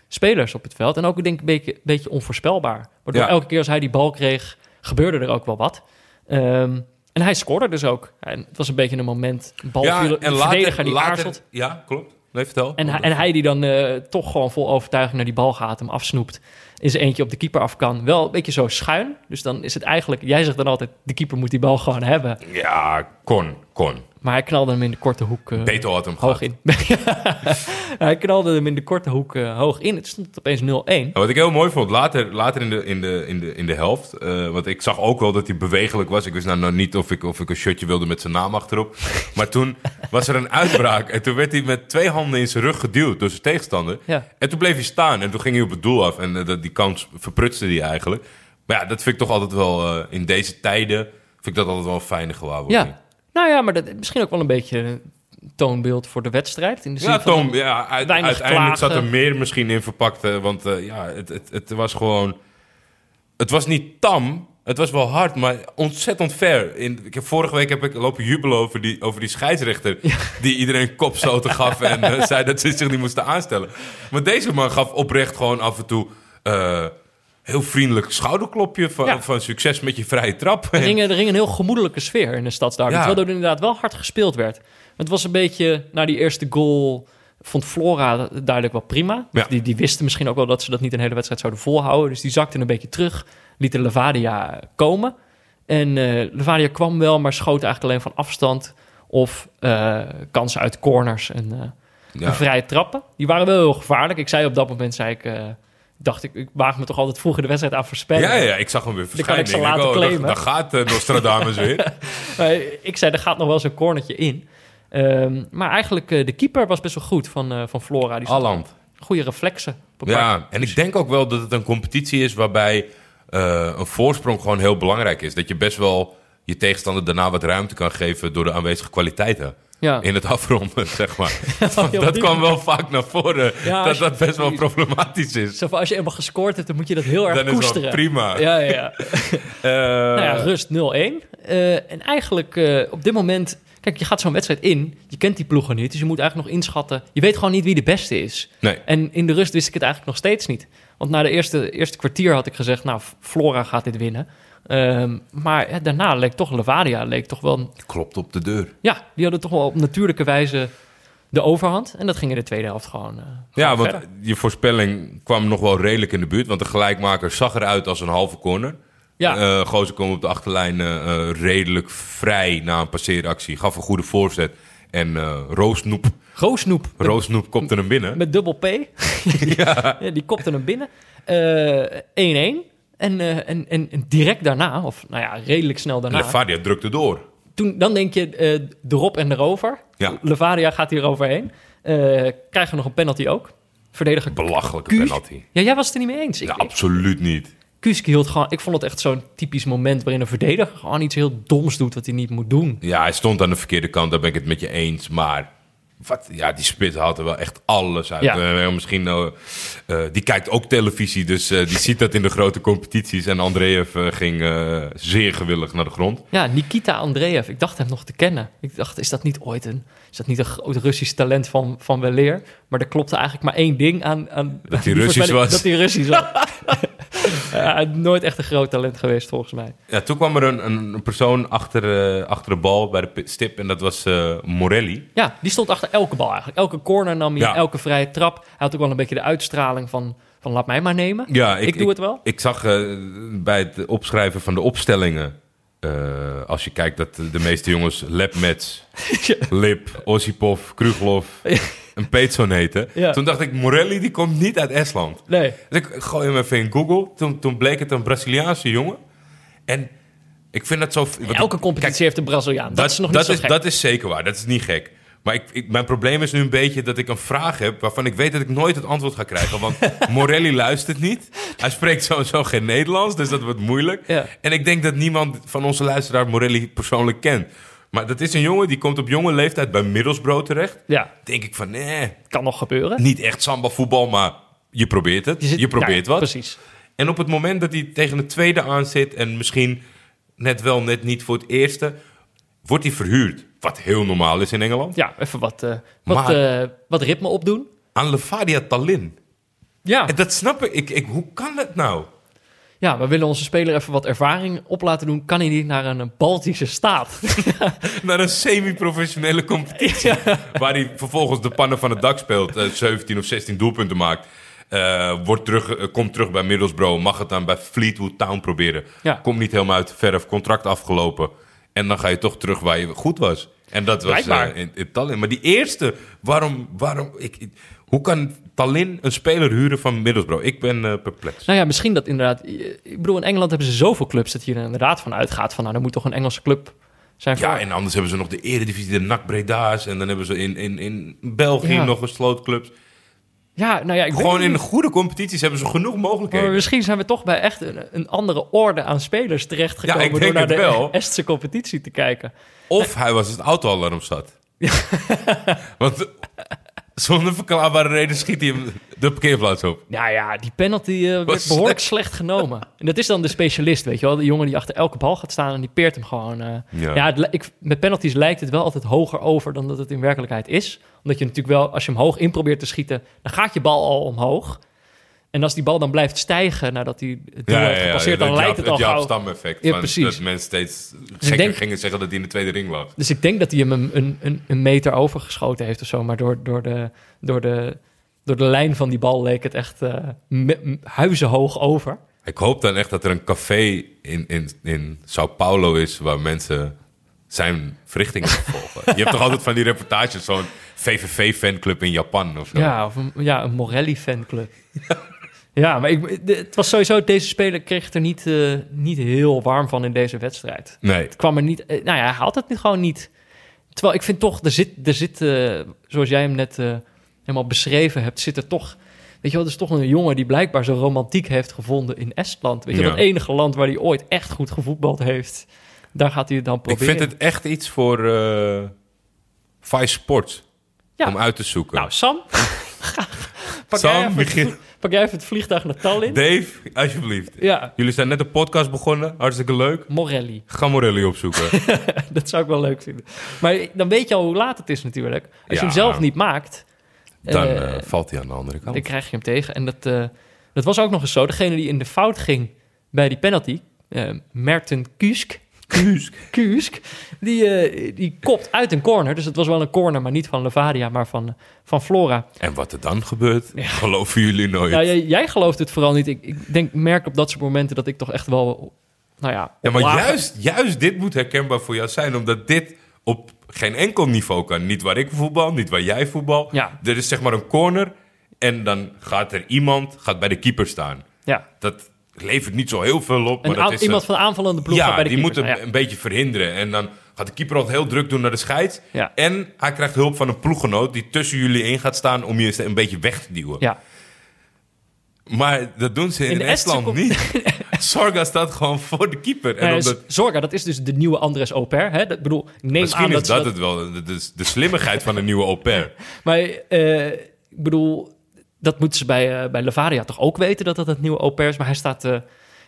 spelers op het veld. En ook, ik denk, een beetje, beetje onvoorspelbaar. Waardoor Ja. elke keer als hij die bal kreeg, gebeurde er ook wel wat. Ehm, en hij scoorde dus ook. En het was een beetje een moment. Een bal viel, en een verdediger die aarzelt. Ja, klopt. Nee, vertel. En, hij- en hij die dan eh, toch gewoon vol overtuiging naar die bal gaat, hem afsnoept. Is er eentje op de keeper af kan. Wel een beetje zo schuin. Dus dan is het eigenlijk... Jij zegt dan altijd, de keeper moet die bal gewoon hebben. Ja, kon, kon. Maar hij knalde hem in de korte hoek Beto had hem hoog gehad. in. hij knalde hem in de korte hoek eh, hoog in. Het stond opeens 0-1. En Wat ik heel mooi vond, later, later in, de, in, de, in, de, in de helft... eh, want ik zag ook wel dat hij bewegelijk was. Ik wist nou, nou niet of ik, of ik een shirtje wilde met zijn naam achterop. Maar toen was er een uitbraak. En toen werd hij met twee handen in zijn rug geduwd door zijn tegenstander. Ja. En toen bleef hij staan. En toen ging hij op het doel af. En dat- die kans verprutste hij eigenlijk. Maar ja, dat vind ik toch altijd wel... in deze tijden vind ik dat altijd wel een fijne gewaarwording. Ja. Nou ja, maar dat, misschien ook wel een beetje een toonbeeld voor de wedstrijd. In de zin Ja, van- ja, uit- uiteindelijk klagen. zat er meer misschien in verpakt. want eh, ja, het, het, het was gewoon... Het was niet tam, het was wel hard, maar ontzettend fair. In, ik heb, vorige week heb ik lopen jubelen over die, over die scheidsrechter... die iedereen kopstoten gaf en eh, zei dat ze zich niet moesten aanstellen. Maar deze man gaf oprecht gewoon af en toe... eh, heel vriendelijk schouderklopje van, Ja. van succes met je vrije trap. Er ging, er ging een heel gemoedelijke sfeer in de stadsderby. Ja. Terwijl er inderdaad wel hard gespeeld werd. Het was een beetje, na die eerste goal, vond Flora duidelijk wel prima. Ja. Die, die wisten misschien ook wel dat ze dat niet een hele wedstrijd zouden volhouden. Dus die zakten een beetje terug, lieten Levadia komen. En eh Levadia kwam wel, maar schoot eigenlijk alleen van afstand. Of eh, kansen uit corners en, eh, en vrije trappen. Die waren wel heel gevaarlijk. Ik zei op dat moment, zei ik... dacht ik, ik waag me toch altijd vroeg in de wedstrijd aan voorspellen. Ja, ja, ik zag hem weer kan verschijnen. ik denk, laten oh, claimen. Daar, gaat eh, Nostradamus weer. Ik zei, er gaat nog wel zo'n cornertje in. Ehm, maar eigenlijk, eh, de keeper was best wel goed van, eh, van Flora. Die Alland. goede reflexen. Ja, en ik denk ook wel dat het een competitie is waarbij een voorsprong gewoon heel belangrijk is. Dat je best wel je tegenstander daarna wat ruimte kan geven door de aanwezige kwaliteiten. Ja. In het afronden, zeg maar. Dat kwam wel vaak naar voren. Ja, dat je- dat best wel problematisch is. Zo als je eenmaal gescoord hebt, dan moet je dat heel erg Dan is koesteren. wel prima. Ja, ja, ja. Eh, nou ja, rust 0-1. Eh, en eigenlijk eh, op dit moment... Kijk, je gaat zo'n wedstrijd in. Je kent die ploegen niet. Dus je moet eigenlijk nog inschatten. Je weet gewoon niet wie de beste is. Nee. En in de rust wist ik het eigenlijk nog steeds niet. Want na de eerste, eerste kwartier had ik gezegd... Nou, Flora gaat dit winnen. Ehm, maar ja, daarna leek toch Levadia... leek toch wel Klopt op de deur. Ja, die hadden toch wel op natuurlijke wijze de overhand. En dat ging in de tweede helft gewoon. eh, Ja, want verder. je voorspelling kwam nog wel redelijk in de buurt. Want de gelijkmaker zag eruit als een halve corner. Ja. Gozer kwam op de achterlijn eh, redelijk vrij na een passeeractie. Gaf een goede voorzet. En Roosnoep, Roosnoep Roosnoep kopte hem binnen. met dubbel P. ja. Die kopte hem binnen. Eh, 1-1. En, eh, en, en, en direct daarna, of nou ja, redelijk snel daarna. Levadia drukte door. toen, dan denk je eh erop en erover. Ja. Levadia gaat hier overheen. Eh krijgen we nog een penalty ook. Verdediger Belachelijke penalty. Ja, jij was het er niet mee eens. Ik, Ja, absoluut niet. Kuski hield gewoon... Ik vond het echt zo'n typisch moment waarin een verdediger gewoon iets heel doms doet wat hij niet moet doen. Ja, hij stond aan de verkeerde kant, daar ben ik het met je eens. Maar wat, ja, die spits had er wel echt alles uit. Ja. Eh, misschien, eh, eh, die kijkt ook televisie, dus eh, die ziet dat in de grote competities. En Andreev ging zeer gewillig naar de grond. Ja, Nikita Andreev. Ik dacht hem nog te kennen. Ik dacht, is dat niet ooit een... Is dat niet een groot Russisch talent van, van weleer? Maar er klopte eigenlijk maar één ding aan... aan Dat hij Russisch was. Dat hij Russisch was. Nooit echt een groot talent geweest, volgens mij. Ja, toen kwam er een, een persoon achter, eh, achter de bal bij de stip en dat was eh, Morelli. Ja, die stond achter elke bal eigenlijk. Elke corner nam hij, Ja. elke vrije trap. Hij had ook wel een beetje de uitstraling van, van laat mij maar nemen. Ja, ik, doe het wel. Ik zag eh, bij het opschrijven van de opstellingen. Eh, als je kijkt dat de meeste jongens Lepmets, Lip, Osipov, Kruglov en Peetson heten. Ja. Toen dacht ik, Morelli die komt niet uit Estland. Nee. Dus ik gooi hem even in Google. Toen, toen bleek het een Braziliaanse jongen. En ik vind dat zo... Elke competitie heeft een Braziliaan. Dat, is nog niet dat zo is, gek. Dat is zeker waar, dat is niet gek. Maar ik, ik- mijn probleem is nu een beetje dat ik een vraag heb... waarvan ik weet dat ik nooit het antwoord ga krijgen. Want Morelli luistert niet. Hij spreekt sowieso geen Nederlands, dus dat wordt moeilijk. Ja. En ik denk dat niemand van onze luisteraar Morelli persoonlijk kent. Maar dat is een jongen die komt op jonge leeftijd bij Middlesbrough terecht. Ja, Denk ik van, nee, kan nog gebeuren. niet echt samba voetbal, maar je probeert het. Je, zit- probeert ja, wat. Precies. En op het moment dat hij tegen het tweede aan zit en misschien net wel, net niet voor het eerste, wordt hij verhuurd. Wat heel normaal is in Engeland. Ja, even wat, eh, wat, eh, wat ritme opdoen. Aan Levadia Tallinn. Ja. En dat snap ik. ik, ik hoe kan dat nou? ja, we willen onze speler even wat ervaring op laten doen. Kan hij niet naar een eh, Baltische staat? Naar een semi-professionele competitie. Waar hij vervolgens de pannen van het dak speelt. eh, 17 of 16 doelpunten maakt. eh, wordt terug, eh, komt terug bij Middlesbrough. Mag het dan bij Fleetwood Town proberen. Ja. Komt niet helemaal uit de verf. Contract afgelopen. En dan ga je toch terug waar je goed was. En dat was eh, in, in Tallinn. Maar die eerste, waarom... waarom ik, ik- hoe kan Tallinn een speler huren van Middlesbrough? Ik ben eh, perplex. nou ja, misschien dat inderdaad... Ik bedoel, in Engeland hebben ze zoveel clubs... dat je er inderdaad van uitgaat van... nou, er moet toch een Engelse club zijn voor... Ja, en anders hebben ze nog de Eredivisie, de NAC Breda's. En dan hebben ze in, in, in België Ja. nog een slootclubs. Ja, nou ja, ik Gewoon in goede competities hebben ze genoeg Maar mogelijkheden. misschien zijn we toch bij echt een, een andere orde aan spelers terechtgekomen... Ja, door naar de wel. Estse competitie te kijken. Of hij was het autoalarm zat. Want zonder verklaarbare reden schiet hij hem de parkeerplaats op. Nou ja, die penalty eh, werd behoorlijk slecht genomen. En dat is dan de specialist, weet je wel. De jongen die achter elke bal gaat staan en die peert hem gewoon. eh. Ja. Ja, het li- ik, met penalties lijkt het wel altijd hoger over dan dat het in werkelijkheid is. Omdat je natuurlijk wel, als je hem hoog in probeert te schieten, dan gaat je bal al omhoog. En als die bal dan blijft stijgen nadat hij het doel heeft gepasseerd, dan lijkt het al Het gauw... Jaap-Stam-effect. Ja, van precies. Dat mensen steeds gekker denk- gingen zeggen dat hij in de tweede ring lag. Dus ik denk dat hij hem een, een, een, meter overgeschoten heeft of zo. Maar door, door, de, door, de, door de lijn van die bal leek het echt eh, huizenhoog over. Ik hoop dan echt dat er een café in, in, in Sao Paulo is waar mensen zijn verrichtingen volgen. Je hebt toch altijd van die reportages, zo'n VVV-fanclub in Japan of zo. Ja, of een, ja, een Morelli-fanclub. ja, maar ik, het was sowieso... Deze speler kreeg het er niet, eh, niet heel warm van in deze wedstrijd. Nee, Het kwam er niet... eh, nou ja, hij had het niet- gewoon niet. Terwijl ik vind toch, er zit, er zit eh, zoals jij hem net helemaal beschreven hebt... zit er toch... Weet je wel, er is toch een jongen die blijkbaar zijn romantiek heeft gevonden in Estland. Weet je, Ja. dat enige land waar hij ooit echt goed gevoetbald heeft. Daar gaat hij het dan ik proberen. vind het echt iets voor eh Vice Sports Ja. om uit te zoeken. Nou, Sam, pak, Sam, begin- pak jij even het vliegtuig naar Tallinn. Dave, alsjeblieft. Ja, Jullie zijn net een podcast begonnen, hartstikke leuk. Morelli. Ga Morelli opzoeken. Dat zou ik wel leuk vinden. Maar dan weet je al hoe laat het is natuurlijk. Als je hem zelf niet maakt, Dan eh, eh, valt hij aan de andere kant. dan krijg je hem tegen. En dat, eh, dat was ook nog eens zo. Degene die in de fout ging bij die penalty, eh Merten Kusk, Kusk, Kusk die, eh, die kopt uit een corner. Dus het was wel een corner, maar niet van Levadia, maar van, van Flora. En wat er dan gebeurt, geloven jullie nooit. Ja, jij, jij gelooft het vooral niet. Ik, ik denk, merk op dat soort momenten dat ik toch echt wel, nou ja... Ja, maar lager- juist, juist dit moet herkenbaar voor jou zijn, omdat dit op geen enkel niveau kan. Niet waar ik voetbal, niet waar jij voetbal. Ja. Er is zeg maar een corner en dan gaat er iemand gaat bij de keeper staan. Ja, Dat levert niet zo heel veel op. Maar dat is iemand een- van de aanvallende ploeg ja, bij de die keeper. moet hem een beetje verhinderen. En dan gaat de keeper altijd heel druk doen naar de scheids. Ja. En hij krijgt hulp van een ploeggenoot die tussen jullie in gaat staan om je een beetje weg te duwen. ja. Maar dat doen ze in, In de Estland niet. Sorga staat gewoon voor de keeper. En omdat, Zorga, dat is dus de nieuwe Andres Oper. Hè? Dat, bedoel, neem misschien aan is dat, ze dat, dat het wel. De, de, de slimmigheid van een nieuwe au pair. Maar eh, ik bedoel, dat moeten ze bij, eh, bij Levadia toch ook weten dat dat het nieuwe au pair is. Maar hij staat, eh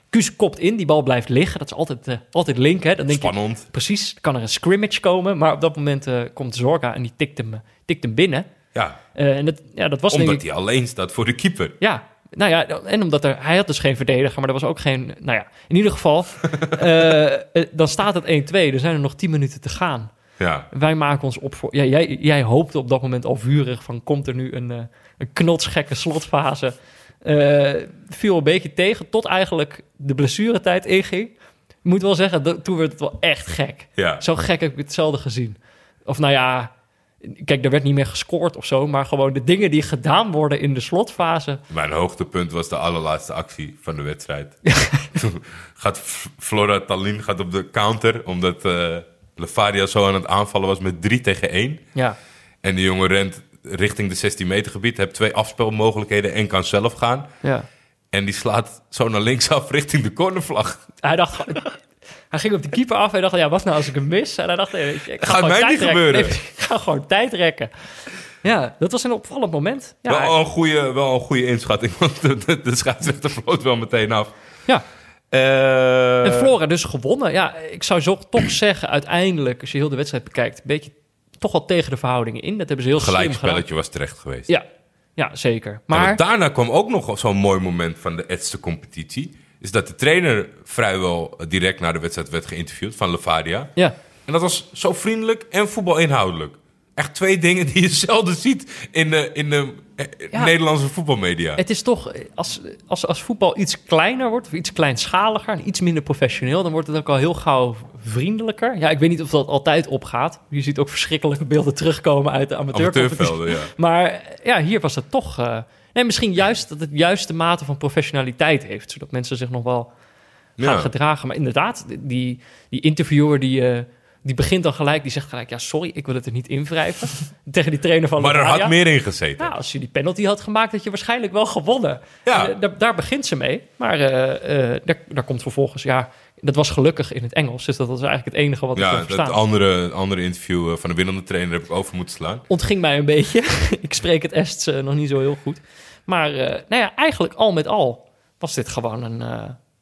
Kuus kopt in, die bal blijft liggen. Dat is altijd, eh, altijd link, hè. Dan denk je, precies, kan er een scrimmage komen. Maar op dat moment komt Zorga en die tikt hem, tikt hem binnen. Ja, en dat, ja, dat was omdat ik... hij alleen staat voor de keeper. Ja, nou ja, en omdat er, hij had dus geen verdediger, maar er was ook geen... Nou ja, in ieder geval, dan staat het 1-2. Er zijn er nog 10 minuten te gaan. Ja. Wij maken ons op voor... Ja, jij, jij hoopte op dat moment al vurig van... komt er nu een, een knotsgekke slotfase? Eh, viel een beetje tegen tot eigenlijk de blessuretijd inging. Ik moet wel zeggen, dat, toen werd het wel echt gek. Ja. Zo gek heb ik het zelden gezien. Of nou ja, kijk, er werd niet meer gescoord of zo... maar gewoon de dingen die gedaan worden in de slotfase... Mijn hoogtepunt was de allerlaatste actie van de wedstrijd. Toen gaat Flora Tallinn gaat op de counter, omdat eh Levadia zo aan het aanvallen was met 3 tegen 1. Ja, En die jongen rent richting de 16 meter gebied, heeft twee afspelmogelijkheden en kan zelf gaan. ja. En die slaat zo naar links af richting de cornervlag. Hij dacht... gewoon- Hij ging op de keeper af. Hij dacht, ja, wat nou als ik hem mis? En hij dacht, nee, weet je, ik ga Gaat gewoon mij tijd niet rekken. gebeuren. Nee, ik ga gewoon tijd rekken. Ja, dat was een opvallend moment. Ja, wel, een goede, wel een goede inschatting, want de, de, de scheidsrechter vloot wel meteen af. ja. Eh, En Flora dus gewonnen. Ja, ik zou zo toch zeggen, uiteindelijk, als je heel de wedstrijd bekijkt, een beetje toch wel tegen de verhoudingen in. Dat hebben ze heel slim gedaan. spelletje was terecht geweest. Ja, ja, zeker. Maar Maar daarna kwam ook nog zo'n mooi moment van de Edste competitie. Is dat de trainer vrijwel direct na de wedstrijd werd geïnterviewd van Levadia. ja, En dat was zo vriendelijk en voetbalinhoudelijk. Echt twee dingen die je zelden ziet in de, in de eh, Ja. Nederlandse voetbalmedia. het is toch, als, als, als voetbal iets kleiner wordt, of iets kleinschaliger en iets minder professioneel, dan wordt het ook al heel gauw vriendelijker. Ja, ik weet niet of dat altijd opgaat. Je ziet ook verschrikkelijke beelden terugkomen uit de. Amateurvelden, ja. Maar ja, hier was het toch. eh, nee, misschien juist dat het juiste mate van professionaliteit heeft, zodat mensen zich nog wel gaan Ja. gedragen. Maar inderdaad, die, die interviewer die, eh, die begint dan gelijk, die zegt gelijk: ja, sorry, ik wil het er niet in wrijven. Tegen die trainer van Maar er had meer in gezeten. Ja, als je die penalty had gemaakt, had je waarschijnlijk wel gewonnen. Ja. Eh, daar, daar begint ze mee. Maar eh, eh, daar, daar komt vervolgens, ja, dat was gelukkig in het Engels. Dus dat was eigenlijk het enige wat ik Ja, kon dat verstaan. andere, andere interview van de winnende trainer heb ik over moeten slaan. Ontging mij een beetje. ik spreek het Ests nog niet zo heel goed. Maar nou ja, eigenlijk al met al was dit gewoon een,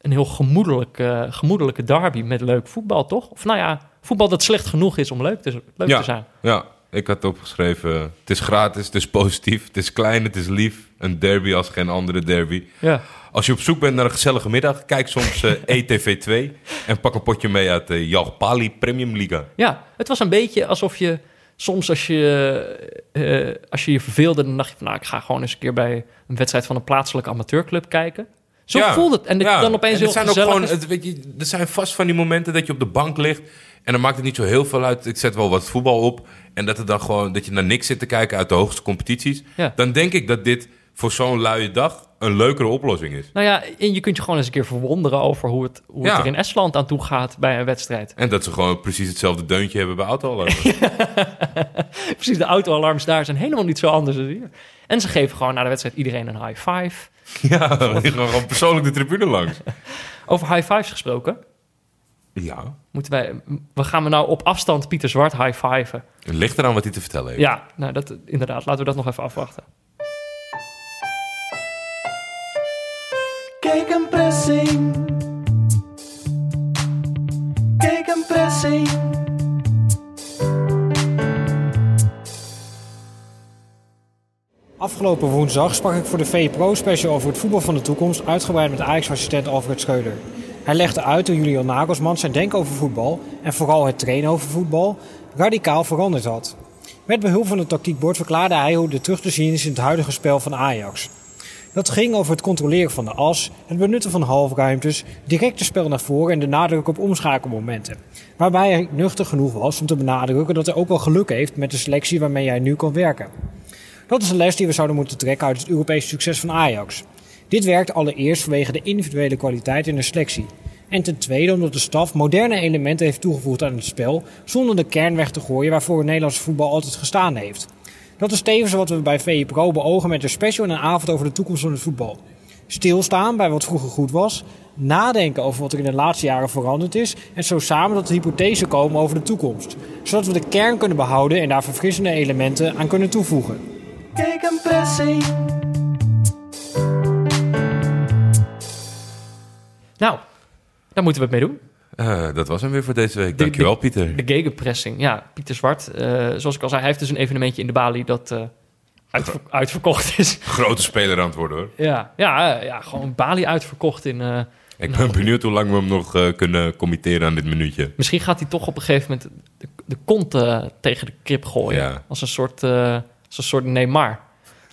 een heel gemoedelijk, eh, gemoedelijke derby met leuk voetbal, toch? Of nou ja, voetbal dat slecht genoeg is om leuk te, leuk Ja. te zijn. Ja. ik had opgeschreven... Het is gratis, het is positief, het is klein, het is lief. Een derby als geen andere derby. Ja. Als je op zoek bent naar een gezellige middag... kijk soms eh, ETV2 en pak een potje mee uit de Jalpali Premium Liga. ja, het was een beetje alsof je soms als je, eh, als je je verveelde... dan dacht je van nou, ik ga gewoon eens een keer bij een wedstrijd van een plaatselijke amateurclub kijken. Zo Ja. voelde het. En dat Ja. dan opeens En heel zijn ook gewoon, het, weet je, Er zijn vast van die momenten dat je op de bank ligt... en dan maakt het niet zo heel veel uit. Ik zet wel wat voetbal op... en dat, het dan gewoon, dat je naar niks zit te kijken uit de hoogste competities. Ja. Dan denk ik dat dit voor zo'n luie dag een leukere oplossing is. Nou ja, en je kunt je gewoon eens een keer verwonderen over hoe het, hoe Ja. het er in Estland aan toe gaat bij een wedstrijd. En dat ze gewoon precies hetzelfde deuntje hebben bij autoalarmen. Precies, de autoalarms daar zijn helemaal niet zo anders als hier. En ze geven gewoon na de wedstrijd iedereen een high five. ja, die gaan gewoon persoonlijk de tribune langs. Over high fives gesproken, Ja, moeten wij, we gaan we nou op afstand Pieter Zwart high fiven? het ligt eraan wat hij te vertellen heeft. Ja, nou dat, inderdaad, laten we dat nog even afwachten. Kijk een pressing. Kijk een pressing. Afgelopen woensdag sprak ik voor de VPRO special over het voetbal van de toekomst, uitgebreid met Ajax-assistent Alfred Schreuder. Hij legde uit hoe Julian Nagelsman zijn denken over voetbal en vooral het trainen over voetbal radicaal veranderd had. Met behulp van het tactiekbord verklaarde hij hoe dit terug te zien is in het huidige spel van Ajax. Dat ging over het controleren van de as, het benutten van halfruimtes, directe spel naar voren en de nadruk op omschakelmomenten. Waarbij hij nuchter genoeg was om te benadrukken dat hij ook wel geluk heeft met de selectie waarmee hij nu kan werken. Dat is een les die we zouden moeten trekken uit het Europese succes van Ajax. Dit werkt allereerst vanwege de individuele kwaliteit in de selectie. En ten tweede omdat de staf moderne elementen heeft toegevoegd aan het spel, zonder de kern weg te gooien waarvoor het Nederlandse voetbal altijd gestaan heeft. Dat is tevens wat we bij VE Pro beogen met een special en een avond over de toekomst van het voetbal. Stilstaan bij wat vroeger goed was, nadenken over wat er in de laatste jaren veranderd is en zo samen tot de hypothese komen over de toekomst. Zodat we de kern kunnen behouden en daar verfrissende elementen aan kunnen toevoegen. Kijk een pressing. Nou, daar moeten we het mee doen. Eh, dat was hem weer voor deze week. Dankjewel, de- Pieter. De gegenpressing, ja. Pieter Zwart, eh, zoals ik al zei, hij heeft dus een evenementje in de Bali dat eh, uitver- uitverkocht is. Grote speler aan het worden, hoor. ja, ja, ja, gewoon Bali uitverkocht in... Ik ben benieuwd hoe lang we hem nog kunnen committeren aan dit minuutje. Misschien gaat hij toch op een gegeven moment de, de kont tegen de krip gooien. Ja. Als een soort, als een soort Neymar.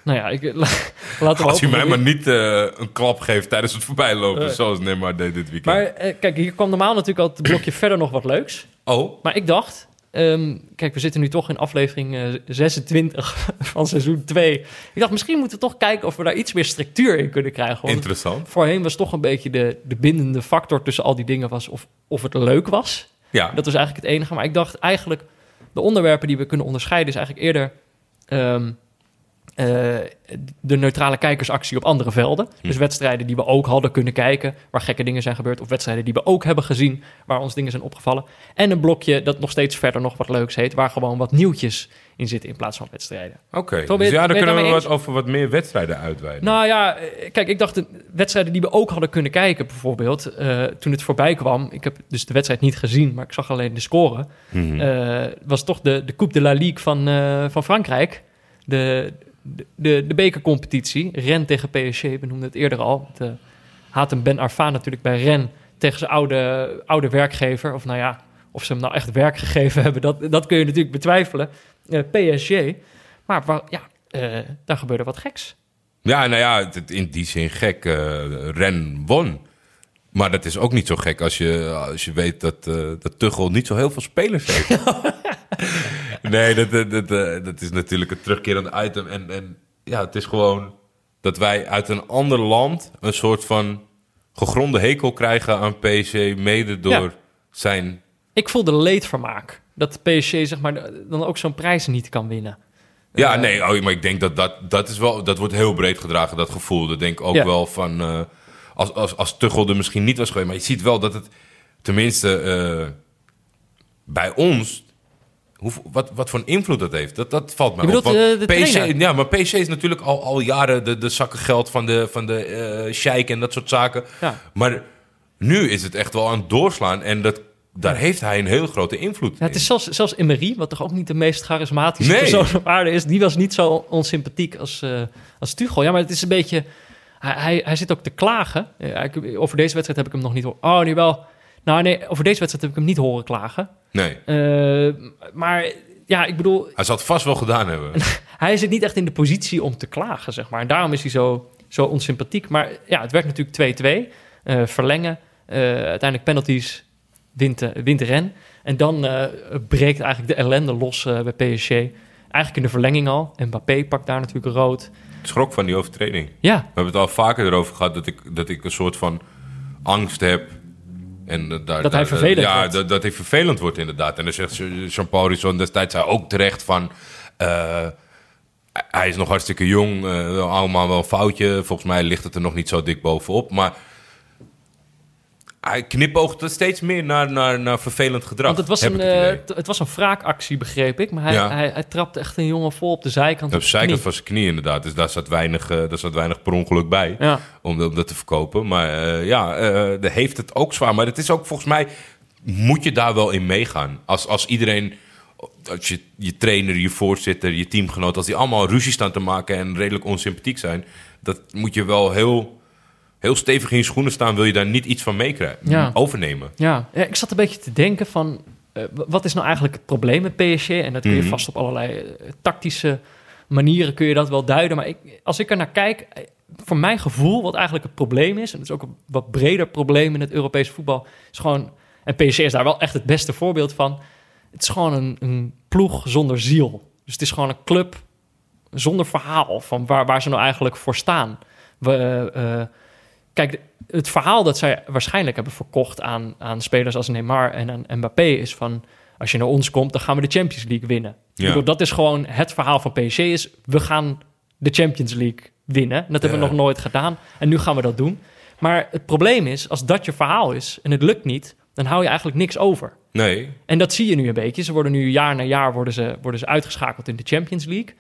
Nou ja, ik, laten we Als hij hopen mij maar niet eh, een klap geeft tijdens het voorbijlopen, Eh. zoals Neymar deed dit weekend. Maar eh, kijk, hier kwam normaal natuurlijk al het blokje verder nog wat leuks. Oh, Maar ik dacht, ehm, kijk, we zitten nu toch in aflevering eh, 26 van seizoen 2. Ik dacht, misschien moeten we toch kijken of we daar iets meer structuur in kunnen krijgen. Want interessant. voorheen was toch een beetje de, de bindende factor tussen al die dingen was of, of het leuk was. Ja, Dat was eigenlijk het enige. Maar ik dacht eigenlijk, de onderwerpen die we kunnen onderscheiden... is eigenlijk eerder ehm, eh, de neutrale kijkersactie op andere velden. Hm. Dus wedstrijden die we ook hadden kunnen kijken... waar gekke dingen zijn gebeurd. Of wedstrijden die we ook hebben gezien... waar ons dingen zijn opgevallen. En een blokje dat nog steeds verder nog wat leuks heet... waar gewoon wat nieuwtjes in zitten in plaats van wedstrijden. oké. Ben Dus ja, dan kunnen we wat over wat meer wedstrijden uitweiden. Nou ja, eh, kijk, ik dacht de wedstrijden die we ook hadden kunnen kijken, bijvoorbeeld, eh, toen het voorbij kwam. Ik heb dus de wedstrijd niet gezien, maar ik zag alleen de score. Mhm. eh, was toch de, de Coupe de la Ligue van, eh, van Frankrijk. De, de, de, de bekercompetitie. Rennes tegen PSG, we noemden het eerder al. De Hatem Ben Arfa natuurlijk bij Rennes tegen zijn oude, oude werkgever. Of nou ja, of ze hem nou echt werk gegeven hebben, dat, dat kun je natuurlijk betwijfelen. Eh, PSG. Maar ja, eh, daar gebeurde wat geks. Ja, nou ja, het- in die zin gek. eh Ren won. Maar dat is ook niet zo gek als je, als je weet dat, eh dat Tuchel niet zo heel veel spelers heeft. nee, dat, dat, dat, eh, dat is natuurlijk een terugkerend item. En, en ja, het is gewoon dat wij uit een ander land een soort van gegronde hekel krijgen aan PSG, mede door Ja. zijn... Ik voelde leedvermaak. Dat PSG zeg maar, dan ook zo'n prijs niet kan winnen. Ja, Eh, nee, oh, maar ik denk dat dat, dat is wel, dat wordt heel breed gedragen, dat gevoel. Dat denk ik ook Ja. wel van, eh, als, als, als Tuchel er misschien niet was geweest, maar je ziet wel dat het, tenminste, bij ons, hoe, wat, wat voor een invloed dat heeft, dat, dat valt mij op. bedoelt, Want eh, de PSG, trainer? ja, maar PSG is natuurlijk al, al jaren de, de zakken geld van de, van de eh sheik en dat soort zaken. Ja. Maar nu is het echt wel aan het doorslaan en dat daar heeft hij een hele grote invloed Ja, het in. is zelfs, zelfs Emery, wat toch ook niet de meest charismatische Nee. persoon op aarde is, die was niet zo onsympathiek als, eh als Tuchel. Ja, maar het is een beetje... Hij, hij, hij zit ook te klagen. Ja, ik- over deze wedstrijd heb ik hem nog niet horen... Oh, nu wel. Nou nee, over deze wedstrijd heb ik hem niet horen klagen. Nee, Eh, maar ja, ik bedoel, hij zal het vast wel gedaan hebben. hij zit niet echt in de positie om te klagen, zeg maar. En daarom is hij zo, zo onsympathiek. Maar ja, het werd natuurlijk 2-2. eh, verlengen. eh, uiteindelijk penalties. Wint, wint de ren. En dan breekt eigenlijk de ellende los bij PSG. Eigenlijk in de verlenging al. Mbappé pakt daar natuurlijk rood. Ik schrok van die overtreding. Ja, We hebben het al vaker erover gehad dat ik, dat ik een soort van angst heb. En dat, daar, hij vervelend ja, wordt. Dat, dat hij vervelend wordt inderdaad. En dan zegt Jean-Paul Risson destijds hij ook terecht van... eh, hij is nog hartstikke jong, eh, allemaal wel een foutje. Volgens mij ligt het er nog niet zo dik bovenop. Maar hij knipoogt er steeds meer naar, naar, naar vervelend gedrag. want het was, een, het eh, het was een wraakactie, begreep ik. Maar hij, Ja. hij, hij trapte echt een jongen vol op de zijkant. Op de zijkant van zijn knie inderdaad. Dus daar zat weinig, eh, daar zat weinig per ongeluk bij. Ja. om, om dat te verkopen. Maar eh, ja, de heeft het ook zwaar. Maar het is ook volgens mij, moet je daar wel in meegaan. Als, als iedereen, als je, je trainer, je voorzitter, je teamgenoot, als die allemaal ruzie staan te maken en redelijk onsympathiek zijn, dat moet je wel heel, heel stevig in je schoenen staan. Wil je daar niet iets van meekrijgen, Ja. overnemen? Ja, ja, ik zat een beetje te denken van... eh, wat is nou eigenlijk het probleem met PSG? En dat kun je Mhm. vast op allerlei eh, tactische manieren kun je dat wel duiden. Maar ik, als ik er naar kijk, eh, voor mijn gevoel... wat eigenlijk het probleem is... en het is ook een wat breder probleem in het Europese voetbal... is gewoon... en PSG is daar wel echt het beste voorbeeld van... het is gewoon een, een ploeg zonder ziel. Dus het is gewoon een club zonder verhaal... van waar, waar ze nou eigenlijk voor staan. We... eh, Kijk, het verhaal dat zij waarschijnlijk hebben verkocht aan, aan spelers als Neymar en aan Mbappé is van... als je naar ons komt, dan gaan we de Champions League winnen. Ik Ja. bedoel, dat is gewoon het verhaal van PSG is... we gaan de Champions League winnen. Dat hebben we nog nooit gedaan en nu gaan we dat doen. Maar het probleem is, als dat je verhaal is en het lukt niet... dan hou je eigenlijk niks over. Nee, En dat zie je nu een beetje. Ze worden nu jaar na jaar worden ze, worden ze uitgeschakeld in de Champions League.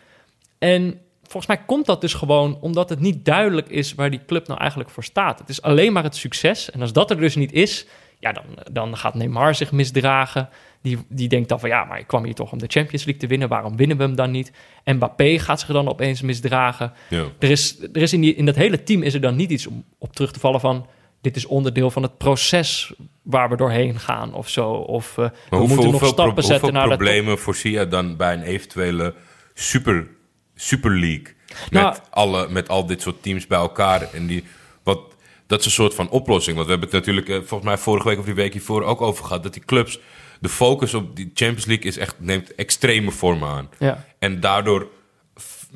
En volgens mij komt dat dus gewoon omdat het niet duidelijk is waar die club nou eigenlijk voor staat. Het is alleen maar het succes. En als dat er dus niet is, ja, dan, dan gaat Neymar zich misdragen. Die, die denkt dan van ja, maar ik kwam hier toch om de Champions League te winnen. Waarom winnen we hem dan niet? Mbappé gaat zich dan opeens misdragen. ja. Er is, er is in, die, in dat hele team is er dan niet iets om op terug te vallen van... dit is onderdeel van het proces waar we doorheen gaan of zo. Of eh, we moeten hoeveel, nog hoeveel, stappen zetten hoeveel naar de top. problemen voorzie je dan bij een eventuele super, super league? Nou- met, alle, met al dit soort teams bij elkaar. En die, wat, dat is een soort van oplossing. Want we hebben het natuurlijk eh, volgens mij vorige week of die week hiervoor ook over gehad. Dat die clubs, de focus op die Champions League is echt, neemt extreme vormen aan. Ja. En daardoor,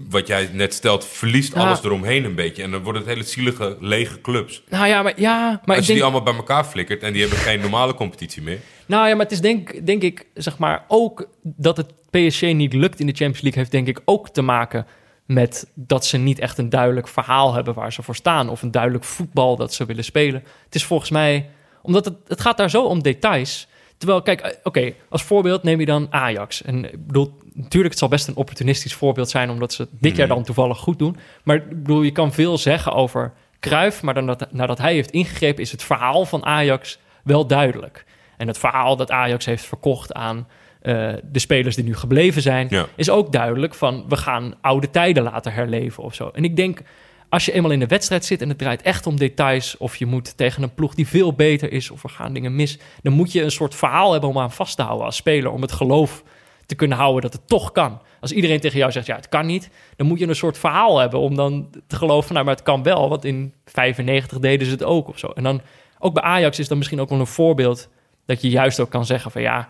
wat jij net stelt, verliest Ja. alles eromheen een beetje. En dan worden het hele zielige, lege clubs. Nou ja, maar, ja, maar Als je denk... die allemaal bij elkaar flikkert en die hebben geen normale competitie meer. Nou ja, maar het is denk, denk ik, zeg maar, ook dat het PSG niet lukt in de Champions League... heeft denk ik ook te maken met dat ze niet echt een duidelijk verhaal hebben waar ze voor staan. Of een duidelijk voetbal dat ze willen spelen. Het is volgens mij, omdat het, het gaat daar zo om details. Terwijl, kijk, eh, oké, als voorbeeld neem je dan Ajax. En ik bedoel, natuurlijk, het zal best een opportunistisch voorbeeld zijn... omdat ze dit jaar dan toevallig goed doen. Maar ik bedoel, je kan veel zeggen over Cruijff... maar dan dat, nadat hij heeft ingegrepen is het verhaal van Ajax wel duidelijk. En het verhaal dat Ajax heeft verkocht aan eh, de spelers die nu gebleven zijn... Ja. is ook duidelijk van, we gaan oude tijden laten herleven of zo. En ik denk, als je eenmaal in de wedstrijd zit en het draait echt om details... of je moet tegen een ploeg die veel beter is of er gaan dingen mis... dan moet je een soort verhaal hebben om aan vast te houden als speler... om het geloof te kunnen houden dat het toch kan. Als iedereen tegen jou zegt, ja, het kan niet... dan moet je een soort verhaal hebben om dan te geloven... nou, maar het kan wel, want in 95 deden ze het ook of zo. En dan, ook bij Ajax is dan misschien ook wel een voorbeeld... dat je juist ook kan zeggen van, ja...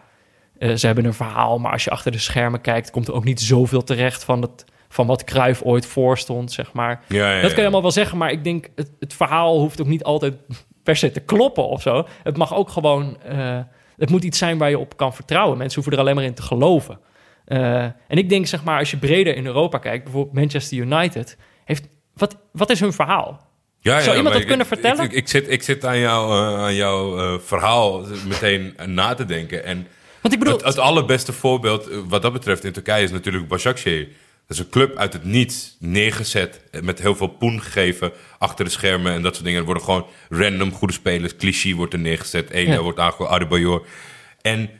eh, ze hebben een verhaal, maar als je achter de schermen kijkt... komt er ook niet zoveel terecht van, het, van wat Cruijff ooit voorstond, zeg maar. Ja, ja, Dat kan je allemaal wel zeggen, maar ik denk... het, het verhaal hoeft ook niet altijd per se te kloppen of zo. Het mag ook gewoon... eh, het moet iets zijn waar je op kan vertrouwen. Mensen hoeven er alleen maar in te geloven. Eh, en ik denk, zeg maar, als je breder in Europa kijkt... bijvoorbeeld Manchester United... Heeft, wat, wat is hun verhaal? Ja, ja, Zou iemand dat ik- kunnen vertellen? Ik, ik, zit, ik zit aan, jou, eh, aan jouw eh, verhaal meteen na te denken. En Want ik bedoel... het, het allerbeste voorbeeld wat dat betreft in Turkije is natuurlijk Başakşehir. Dat is een club uit het niets neergezet, eh, met heel veel poen gegeven achter de schermen en dat soort dingen. Er worden gewoon random goede spelers. Clichy wordt er neergezet, Elia Ja. wordt aangekomen, Adebayor. En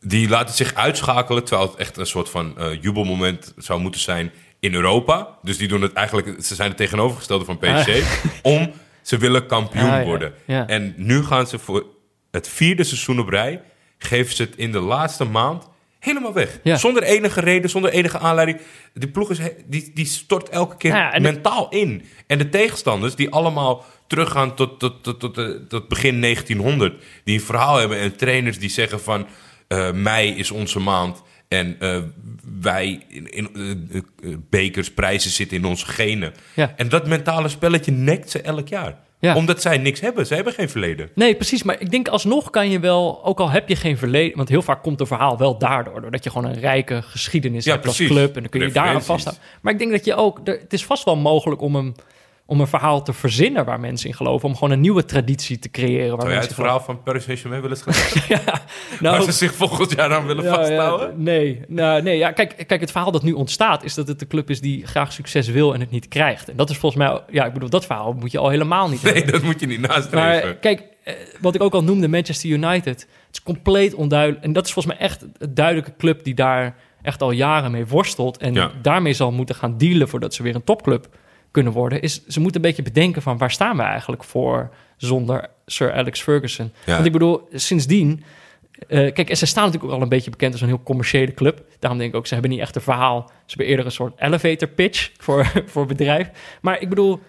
die laten zich uitschakelen, terwijl het echt een soort van eh, jubelmoment zou moeten zijn in Europa. Dus die doen het eigenlijk, ze zijn het tegenovergestelde van PSG, om ze willen kampioen Ah, ja. worden. Ja. En nu gaan ze voor het vierde seizoen op rij, geven ze het in de laatste maand helemaal weg. Ja. Zonder enige reden, zonder enige aanleiding. Die ploeg is, die, die stort elke keer Ja, de- mentaal in. En de tegenstanders, die allemaal teruggaan tot, tot, tot, tot, eh, tot begin 1900, die een verhaal hebben en trainers die zeggen van eh, mei is onze maand en eh, wij in, in bekers, prijzen zitten in onze genen. Ja. En dat mentale spelletje nekt ze elk jaar. Ja. Omdat zij niks hebben. Ze hebben geen verleden. Nee, precies. Maar ik denk alsnog kan je wel, ook al heb je geen verleden... Want heel vaak komt een verhaal wel daardoor. Doordat je gewoon een rijke geschiedenis Ja, hebt als club. En dan kun je daar aan vasthouden. Maar ik denk dat je ook... er- Het is vast wel mogelijk om een, om een verhaal te verzinnen waar mensen in geloven. Om gewoon een nieuwe traditie te creëren. Waar Zou jij het verhaal van Paris Saint-Germain willen schrijven? Waar Nou, ze zich volgend jaar aan willen ja, vasthouden? ja, nee, nou, nee ja, kijk, kijk, het verhaal dat nu ontstaat is dat het de club is die graag succes wil en het niet krijgt. En dat is volgens mij, ja, ik bedoel, dat verhaal moet je al helemaal niet Nee, hebben. dat moet je niet nastreven. Maar kijk, eh, wat ik ook al noemde, Manchester United. Het is compleet onduidelijk. En dat is volgens mij echt een duidelijke club die daar echt al jaren mee worstelt. En Ja. daarmee zal moeten gaan dealen voordat ze weer een topclub kunnen worden. Is ze moeten een beetje bedenken van waar staan we eigenlijk voor zonder Sir Alex Ferguson. Ja. Want ik bedoel, sindsdien... eh, kijk, en ze staan natuurlijk ook al een beetje bekend als een heel commerciële club. Daarom denk ik ook, ze hebben niet echt een verhaal. Ze hebben eerder een soort elevator pitch voor, voor bedrijf. Maar ik bedoel,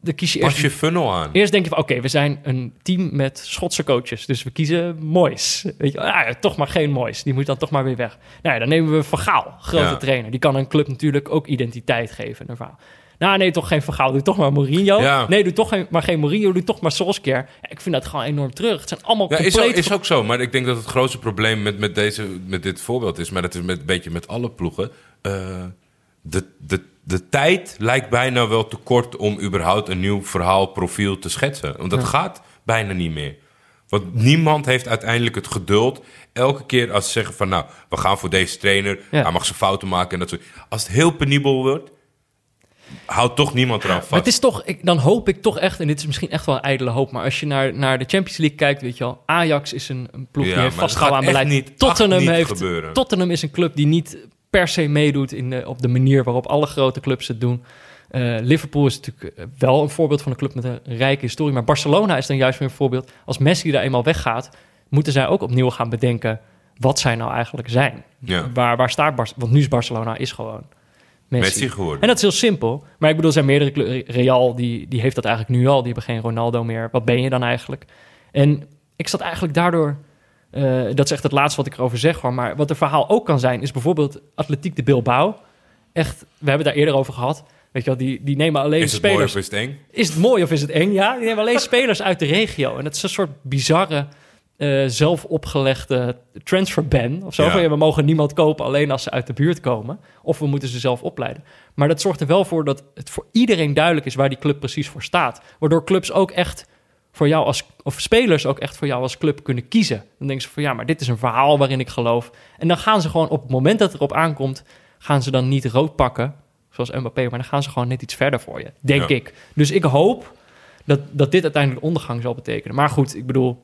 dan kies je eerst Pas je funnel aan. Eerst denk je van, oké, we zijn een team met Schotse coaches. Dus we kiezen Moyes. Weet je, ah, ja, toch maar geen Moyes. Die moet dan toch maar weer weg. Nou ja, dan nemen we Van Gaal, grote Ja. trainer. Die kan een club natuurlijk ook identiteit geven. Een verhaal. Nou, nee, toch geen Van Gaal. Doe toch maar Mourinho. Ja. Nee, doe toch geen, maar geen Mourinho. Doe toch maar Solskjaer. Ja, ik vind dat gewoon enorm terug. Het zijn allemaal Ja, is, compleet... ook, is ook zo. Maar ik denk dat het grootste probleem met, met, deze, met dit voorbeeld is... maar dat is met, een beetje met alle ploegen... eh, de, de, de tijd lijkt bijna wel te kort om überhaupt een nieuw verhaal, profiel te schetsen. Want dat gaat bijna niet meer. Want niemand heeft uiteindelijk het geduld. Elke keer als ze zeggen van nou, we gaan voor deze trainer. Ja. Hij mag zijn fouten maken en dat soort. Als het heel penibel wordt, houdt toch niemand eraan vast. Maar het is toch, ik, dan hoop ik toch echt, en dit is misschien echt wel een ijdele hoop, maar als je naar, naar de Champions League kijkt, weet je wel, Ajax is een, een ploeg Ja, die heeft vastgehouden aan beleid. niet- Tottenham, niet heeft, gebeuren. Tottenham is een club die niet per se meedoet in de, op de manier waarop alle grote clubs het doen. Eh, Liverpool is natuurlijk eh, wel een voorbeeld van een club met een rijke historie, maar Barcelona is dan juist weer een voorbeeld. Als Messi daar eenmaal weggaat, moeten zij ook opnieuw gaan bedenken wat zij nou eigenlijk zijn. Ja. Waar, waar staat Barcelona? Want nu is Barcelona is gewoon Messi. Messi geworden. En dat is heel simpel. Maar ik bedoel, er zijn meerdere Real, die, die heeft dat eigenlijk nu al. Die hebben geen Ronaldo meer. Wat ben je dan eigenlijk? En ik zat eigenlijk daardoor... eh, dat is echt het laatste wat ik erover zeg hoor. Maar wat een verhaal ook kan zijn, is bijvoorbeeld Atletiek de Bilbao. Echt, we hebben het daar eerder over gehad. Weet je wel, die, die nemen alleen is het mooi of is het eng? Is het mooi of is het eng? Ja, die nemen alleen spelers uit de regio. En het is een soort bizarre, eh, zelf opgelegde transferban of zo. Ja. Van, ja, we mogen niemand kopen alleen als ze uit de buurt komen. Of we moeten ze zelf opleiden. Maar dat zorgt er wel voor dat het voor iedereen duidelijk is waar die club precies voor staat. Waardoor clubs ook echt voor jou als, of spelers ook echt voor jou als club kunnen kiezen. Dan denken ze van ja, maar dit is een verhaal waarin ik geloof. En dan gaan ze gewoon op het moment dat het erop aankomt, gaan ze dan niet rood pakken, zoals Mbappé, maar dan gaan ze gewoon net iets verder voor je, denk Ja. ik. Dus ik hoop dat, dat dit uiteindelijk de ondergang zal betekenen. Maar goed, ik bedoel,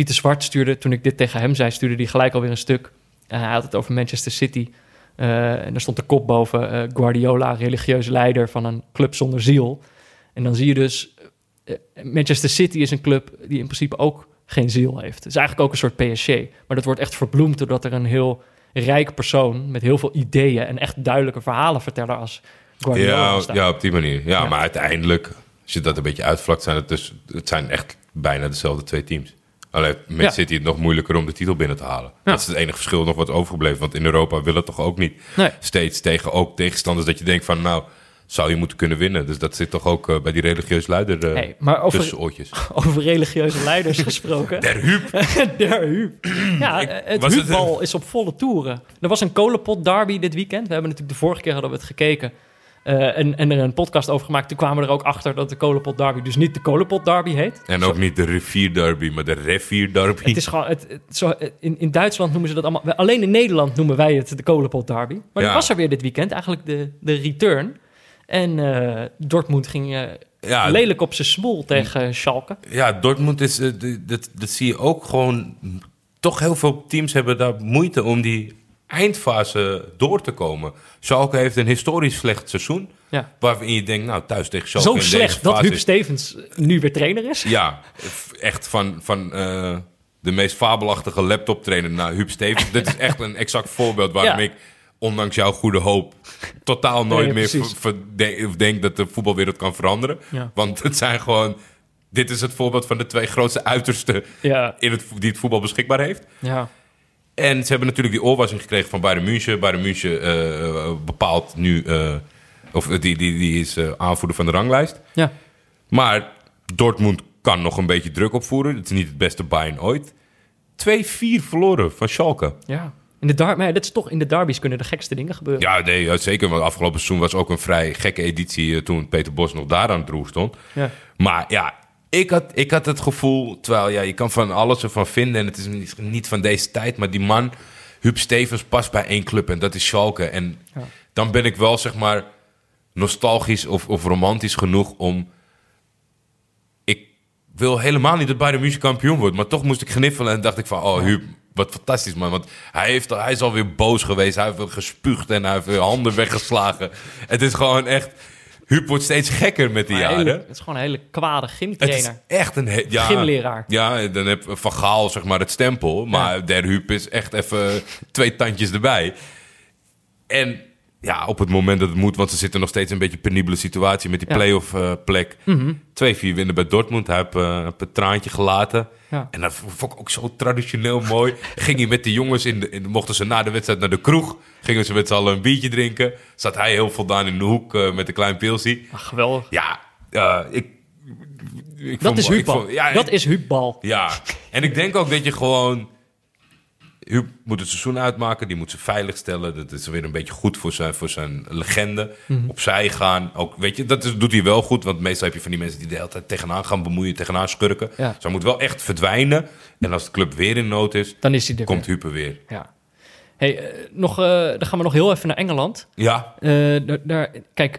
Pieter Zwart stuurde, toen ik dit tegen hem zei, stuurde hij gelijk alweer een stuk. En hij had het over Manchester City. Eh, en er stond de kop boven, eh, Guardiola, religieus leider van een club zonder ziel. En dan zie je dus, eh, Manchester City is een club die in principe ook geen ziel heeft. Het is eigenlijk ook een soort PSG. Maar dat wordt echt verbloemd doordat er een heel rijk persoon met heel veel ideeën en echt duidelijke verhalen verteller als Guardiola Ja, staat. ja, op die manier. Ja, Ja. maar uiteindelijk, als je dat een beetje uitvlakt, zijn het dus... Het zijn echt bijna dezelfde twee teams. Alleen met Ja. City het nog moeilijker om de titel binnen te halen. Dat is het enige verschil nog wat overgebleven. Want in Europa willen toch ook niet Nee. steeds tegen ook tegenstanders... dat je denkt van, nou, zou je moeten kunnen winnen. Dus dat zit toch ook eh, bij die religieus leider uh, Hey, maar over- tussen oortjes. Over religieuze leiders gesproken. Der Huub. Der Huub. Ja, eh, het- Huubbal is op volle toeren. Er was een kolenpot derby dit weekend. We hebben natuurlijk de vorige keer hadden we het gekeken. Eh, en, en er een podcast over gemaakt. Toen kwamen we er ook achter dat de kolenpot derby dus niet de kolenpot derby heet. En ook niet de rivierderby, maar de revierderby. Het is gewoon, het, het- zo, in, in Duitsland noemen ze dat allemaal. Alleen in Nederland noemen wij het de kolenpot derby. Maar Ja. was er weer dit weekend, eigenlijk de, de return. En eh, Dortmund ging eh, Ja. lelijk op zijn smoel tegen Schalke. Ja, Dortmund is, dat, dat zie je ook gewoon toch heel veel teams hebben daar moeite om die eindfase door te komen. Schalke heeft een historisch slecht seizoen. Ja. Waarin je denkt, nou, thuis tegen Schalke Zo in deze slecht dat Huub Stevens nu weer trainer is. Ja, echt van, van eh, de meest fabelachtige laptoptrainer naar Huub Stevens. Dit is echt een exact voorbeeld waarom Ja. ik, ondanks jouw goede hoop, totaal nooit Nee, meer denk dat de voetbalwereld kan veranderen. Ja. Want het zijn gewoon... Dit is het voorbeeld van de twee grootste uitersten in het, die het voetbal beschikbaar heeft. Ja. En ze hebben natuurlijk die oorwassing gekregen van Bayern München. Bayern München eh, bepaalt nu... eh, of die, die, die is eh, aanvoerder van de ranglijst. Ja. Maar Dortmund kan nog een beetje druk opvoeren. Het is niet het beste Bayern ooit. 2-4 verloren van Schalke. ja. In de dar maar dit is toch in de derbies kunnen de gekste dingen gebeuren. Ja, nee, zeker. Want afgelopen seizoen was ook een vrij gekke editie... toen Peter Bos nog daar aan het roer stond. Ja. Maar ja, ik had, ik had het gevoel... Terwijl ja, je kan van alles ervan vinden... en het is niet, niet van deze tijd... maar die man, Huub Stevens, past bij één club... en dat is Schalke. En Ja. dan ben ik wel, zeg maar... nostalgisch of, of romantisch genoeg om... Ik wil helemaal niet dat Bayern München kampioen wordt... maar toch moest ik gniffelen en dacht ik van... oh, Huub, wat fantastisch, man. Want hij, heeft, hij is alweer boos geweest. Hij heeft gespuugd en hij heeft handen weggeslagen. Het is gewoon echt... Huub wordt steeds gekker met de Maar jaren. hele- het is gewoon een hele kwade Het is gymtrainer. echt een... he- Ja, Gymleraar. Ja, dan heb Van Gaal zeg maar het stempel. Maar Der Huub is echt even twee tandjes erbij. En ja, op het moment dat het moet... want ze zitten nog steeds in een beetje een penibele situatie... met die Ja. Mhm. play-off eh, plek. 2-4 winnen bij Dortmund. Hij heeft eh, een traantje gelaten. Ja. En dat vond ik ook zo traditioneel mooi. Ging hij met de jongens, in de, in, mochten ze na de wedstrijd naar de kroeg... gingen ze met z'n allen een biertje drinken. Zat hij heel voldaan in de hoek eh, met een klein pilsie. Ah, geweldig. Ja, eh, ik... ik Dat vond- is ik Huubbal. vond- ja, dat ik- is Huubbal. ja, en ik denk ook dat je gewoon... Huub moet het seizoen uitmaken, die moet ze veilig stellen. Dat is weer een beetje goed voor zijn, voor zijn legende. Mhm. Opzij gaan. Ook, weet je, dat is, doet hij wel goed. Want meestal heb je van die mensen die de hele tijd tegenaan gaan bemoeien, tegenaan schurken. Ja. Dus hij moet wel echt verdwijnen. En als de club weer in nood is, Dan is hij er komt. Huub er weer. Ja. Hey, eh, nog, eh, dan gaan we nog heel even naar Engeland. Ja, Eh, daar- kijk,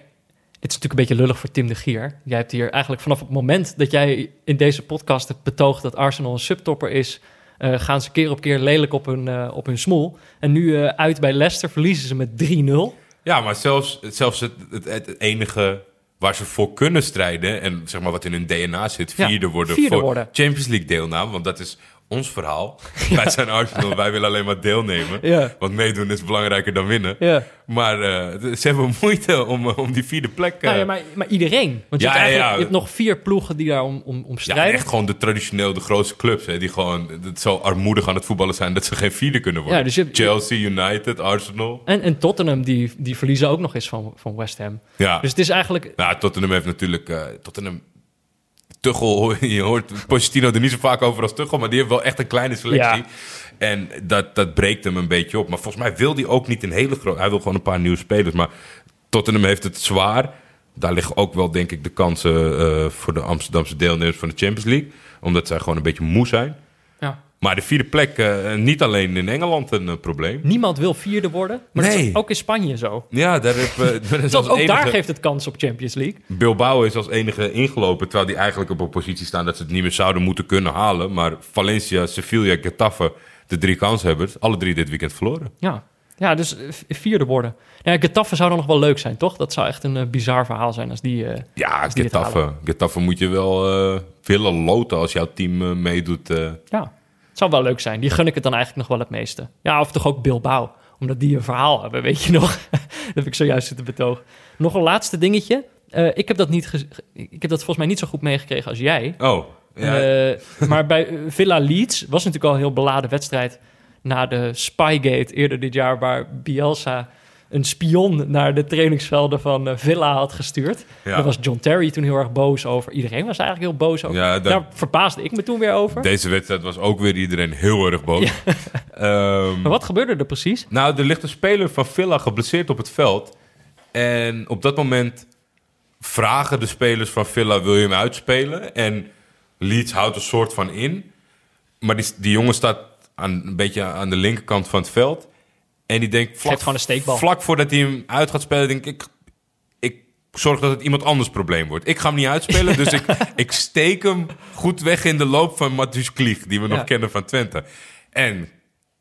dit is natuurlijk een beetje lullig voor Tim de Gier. Jij hebt hier eigenlijk vanaf het moment dat jij in deze podcast hebt betoogd dat Arsenal een subtopper is, eh, gaan ze keer op keer lelijk op hun, eh, op hun smoel. En nu eh, uit bij Leicester verliezen ze met 3-0. ja maar zelfs, zelfs het, het, het enige waar ze voor kunnen strijden... en zeg maar wat in hun DNA zit, Ja, vierde worden vierde voor worden. Champions League deelname. Want dat is ons verhaal. Wij zijn Arsenal, wij willen alleen maar deelnemen. Ja. Want meedoen is belangrijker dan winnen. Ja. Maar eh, ze hebben moeite om, eh, om die vierde plek... eh, Nou ja, maar, maar iedereen. Want je, Ja, hebt ja. je hebt nog vier ploegen die daar om, om, om ja, strijden. echt gewoon de traditioneel de grootste clubs. Hè, die gewoon zo armoedig aan het voetballen zijn... dat ze geen vierde kunnen worden. Ja, dus hebt- Chelsea, United, Arsenal. En, en Tottenham, die, die verliezen ook nog eens van, van West Ham. Ja. Dus het is eigenlijk... Nou, Tottenham heeft natuurlijk... eh Tottenham... Tuchel, je hoort Pochettino er niet zo vaak over als Tuchel... maar die heeft wel echt een kleine selectie. Ja. En dat, dat breekt hem een beetje op. Maar volgens mij wil hij ook niet een hele grote... Hij wil gewoon een paar nieuwe spelers. Maar Tottenham heeft het zwaar. Daar liggen ook wel, denk ik, de kansen... eh, voor de Amsterdamse deelnemers van de Champions League. Omdat zij gewoon een beetje moe zijn. Ja. Maar de vierde plek, eh, niet alleen in Engeland een eh, probleem. Niemand wil vierde worden. Maar dat is ook in Spanje zo. Ja, daar heb, eh, dat Zelfs als ook enige- daar geeft het kans op Champions League. Bilbao is als enige ingelopen, terwijl die eigenlijk op een positie staan dat ze het niet meer zouden moeten kunnen halen. Maar Valencia, Sevilla, Getafe, de drie kanshebbers, alle drie dit weekend verloren. Ja, ja dus vierde worden. Ja, Getafe zou dan nog wel leuk zijn, toch? Dat zou echt een bizar verhaal zijn als die... Ja, Als die Getafe, Getafe moet je wel willen loten als jouw team meedoet. ja, het zou wel leuk zijn. Die gun ik het dan eigenlijk nog wel het meeste. Ja, of toch ook Bilbao. Omdat die een verhaal hebben, weet je nog? dat heb ik zojuist zitten betogen. Nog een laatste dingetje. Eh, ik heb dat niet... Ik heb dat volgens mij niet zo goed meegekregen als jij. Oh, ja. Eh, maar bij Villa Leeds was natuurlijk al een heel beladen wedstrijd na de Spygate eerder dit jaar, waar Bielsa een spion naar de trainingsvelden van eh, Villa had gestuurd. Ja. Daar was John Terry toen heel erg boos over. Iedereen was eigenlijk heel boos over. Ja, dat- Daar verbaasde ik me toen weer over. Deze wedstrijd was ook weer iedereen heel erg boos. Ehm, Maar wat gebeurde er precies? Nou, er ligt een speler van Villa geblesseerd op het veld. En op dat moment vragen de spelers van Villa: wil je hem uitspelen? En Leeds houdt een soort van in. Maar die, die jongen staat aan, een beetje aan de linkerkant van het veld. En die denkt vlak, gewoon een steekbal. vlak voordat hij hem uit gaat spelen, denk ik, ik zorg dat het iemand anders probleem wordt. Ik ga hem niet uitspelen, dus ik, ik steek hem goed weg in de loop van Matthus Klieg, die we Ja. nog kennen van Twente. En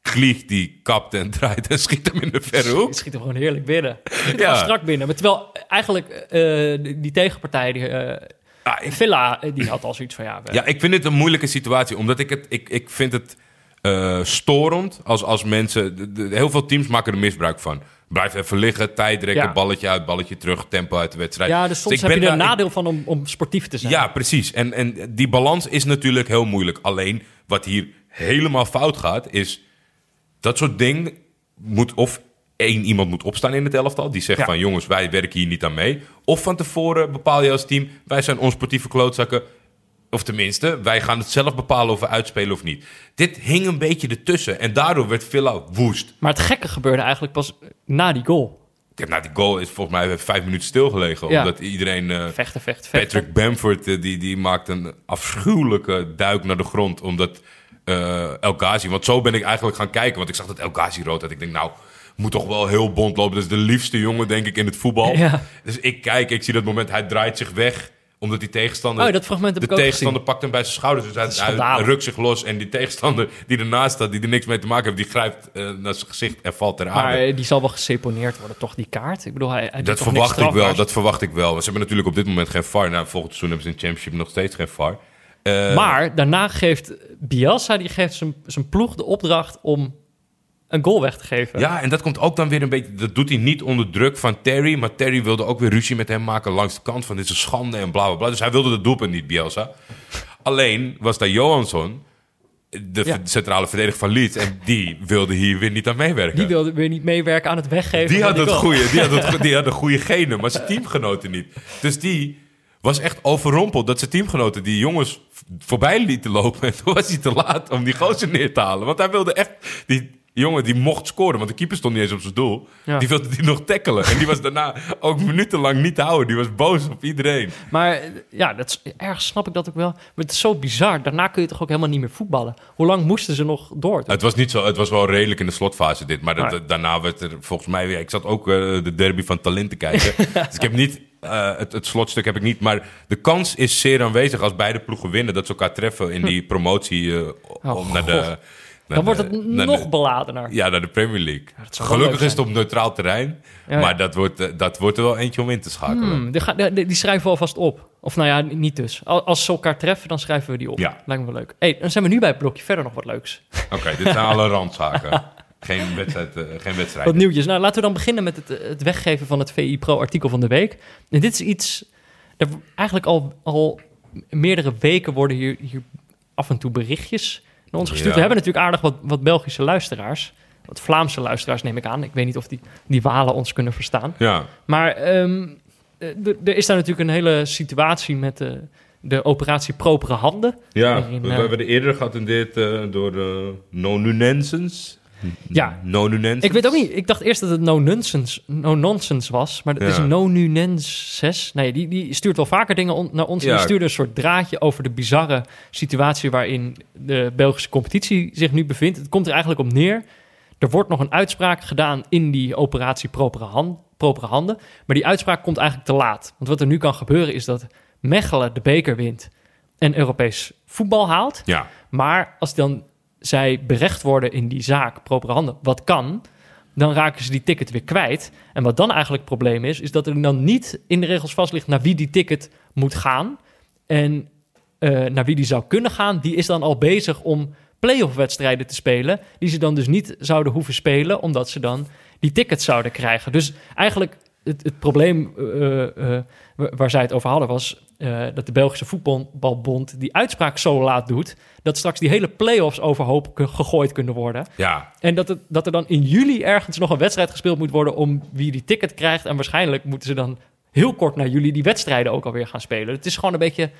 Klieg die kapt en draait en schiet hem in de verre hoek. Schiet hem gewoon heerlijk binnen. Schiet Ja. strak binnen. Maar terwijl eigenlijk eh, die, tegenpartij, die, eh, Ah, ik- Villa, eh, die had al zoiets van ja... we- Ja, ik vind het een moeilijke situatie. Omdat ik het... Ik, ik vind het eh, storend als, als mensen... de- de- heel veel teams maken er misbruik van. Blijf even liggen, tijd rekken, Ja. balletje uit, balletje terug, tempo uit de wedstrijd. ja, dus soms ik heb je ben er een ik- nadeel van om, om sportief te zijn. Ja, precies. En, en die balans is natuurlijk heel moeilijk. Alleen wat hier helemaal fout gaat, is dat soort dingen moet of één iemand moet opstaan in het elftal die zegt Ja. van jongens, wij werken hier niet aan mee. Of van tevoren bepaal je als team, wij zijn onsportieve klootzakken. Of tenminste, wij gaan het zelf bepalen of we uitspelen of niet. Dit hing een beetje ertussen en daardoor werd Villa woest. Maar het gekke gebeurde eigenlijk pas na die goal. Na die goal is volgens mij vijf minuten stilgelegen. Ja. Omdat iedereen... eh, Vechten, vechten, vechten. Patrick Bamford eh, die, die maakt een afschuwelijke duik naar de grond. Omdat eh El Ghazi... Want zo ben ik eigenlijk gaan kijken. Want ik zag dat El Ghazi rood had. Ik denk, nou, moet toch wel heel bond lopen. Dat is de liefste jongen, denk ik, in het voetbal. Ja. Dus ik kijk, ik zie dat moment. Hij draait zich weg omdat die tegenstander... Oh, dat fragment heb de ik ook tegenstander pakt hem bij zijn schouders. Dus hij, rukt zich los. En die tegenstander die ernaast staat, die er niks mee te maken heeft... die grijpt eh, naar zijn gezicht en valt ter aarde. Maar die zal wel geseponeerd worden, toch, die kaart? Ik bedoel, hij, hij Dat verwacht ik wel, dat verwacht ik wel. Ze hebben natuurlijk op dit moment geen VAR. Nou, volgend seizoen hebben ze in de Championship nog steeds geen VAR. Eh, Maar daarna geeft Bielsa die geeft zijn, zijn ploeg de opdracht om een goal weg te geven. Ja, en dat komt ook dan weer een beetje... Dat doet hij niet onder druk van Terry. Maar Terry wilde ook weer ruzie met hem maken langs de kant van dit is een schande en bla bla bla. Dus hij wilde de doelpunt niet, Bielsa. Alleen was daar Johansson, de Ja. centrale verdediger van Leeds. En die wilde hier weer niet aan meewerken. Die wilde weer niet meewerken aan het weggeven Die had, die het goede, die, had het, die had de goede genen, maar zijn teamgenoten niet. Dus die was echt overrompeld dat zijn teamgenoten die jongens voorbij lieten lopen. En toen was hij te laat om die gozer neer te halen. Want hij wilde echt... Die jongen die mocht scoren, want de keeper stond niet eens op zijn doel. Ja. Die wilde die nog tackelen. En die was daarna ook minutenlang niet te houden. Die was boos op iedereen. Maar ja, dat is, ergens snap ik dat ook wel. Maar het is zo bizar. Daarna kun je toch ook helemaal niet meer voetballen. Hoe lang moesten ze nog door? Het was niet zo, het was wel redelijk in de slotfase dit. Maar dat- daarna werd er volgens mij weer... Ik zat ook eh, de derby van Talent te kijken. dus ik heb niet... eh, het, het slotstuk heb ik niet. Maar de kans is zeer aanwezig als beide ploegen winnen... dat ze elkaar treffen in die promotie eh, om Oh, naar de... God. Dan wordt het nog de- beladener. Ja, naar de Premier League. Gelukkig is het op neutraal terrein. Ja. Maar dat wordt, eh, dat wordt er wel eentje om in te schakelen. Hmm, die, ga- die, schrijven we alvast op. Of nou ja, niet dus. Al- Als ze elkaar treffen, dan schrijven we die op. Ja. Lijkt me wel leuk. hey, dan zijn we nu bij het blokje verder nog wat leuks. Oké, dit zijn alle randzaken. geen, wedstrijd, eh, geen wedstrijd. Wat nieuwtjes. Nou, laten we dan beginnen met het, het weggeven van het VI Pro artikel van de week. En dit is iets... Eigenlijk al, al meerdere weken worden hier, hier af en toe berichtjes naar ons gestuurd. Ja. We hebben natuurlijk aardig wat, wat Belgische luisteraars. Wat Vlaamse luisteraars neem ik aan. Ik weet niet of die, die Walen ons kunnen verstaan. Ja, Maar ehm, eh, er is daar natuurlijk een hele situatie met de, de operatie Propere Handen. ja Waarin, we eh, hebben er eerder geattendeerd eh door uh, non-nunensens. Ja. Non-nunensens. Ik weet ook niet. Ik dacht eerst dat het no nonsense, no nonsense was. Maar het is no nunenses. Nee, die, die stuurt wel vaker dingen on- naar ons. Ja. die stuurde een soort draadje over de bizarre situatie waarin de Belgische competitie zich nu bevindt. Het komt er eigenlijk op neer. Er wordt nog een uitspraak gedaan in die operatie propere, hand, propere handen. Maar die uitspraak komt eigenlijk te laat. Want wat er nu kan gebeuren is dat Mechelen de beker wint en Europees voetbal haalt. Ja, Maar als dan zij berecht worden in die zaak, propere handen, wat kan, dan raken ze die ticket weer kwijt. En wat dan eigenlijk het probleem is, is dat er dan niet in de regels vast ligt naar wie die ticket moet gaan. En eh, naar wie die zou kunnen gaan, die is dan al bezig om playoff wedstrijden te spelen, die ze dan dus niet zouden hoeven spelen, omdat ze dan die tickets zouden krijgen. Dus eigenlijk het, het probleem eh, eh, wa- waar zij het over hadden was eh, dat de Belgische voetbalbond die uitspraak zo laat doet, dat straks die hele play-offs overhoop ge- gegooid kunnen worden. ja. En dat, het, dat er dan in juli ergens nog een wedstrijd gespeeld moet worden om wie die ticket krijgt. En waarschijnlijk moeten ze dan heel kort na juli die wedstrijden ook alweer gaan spelen. Het is gewoon een beetje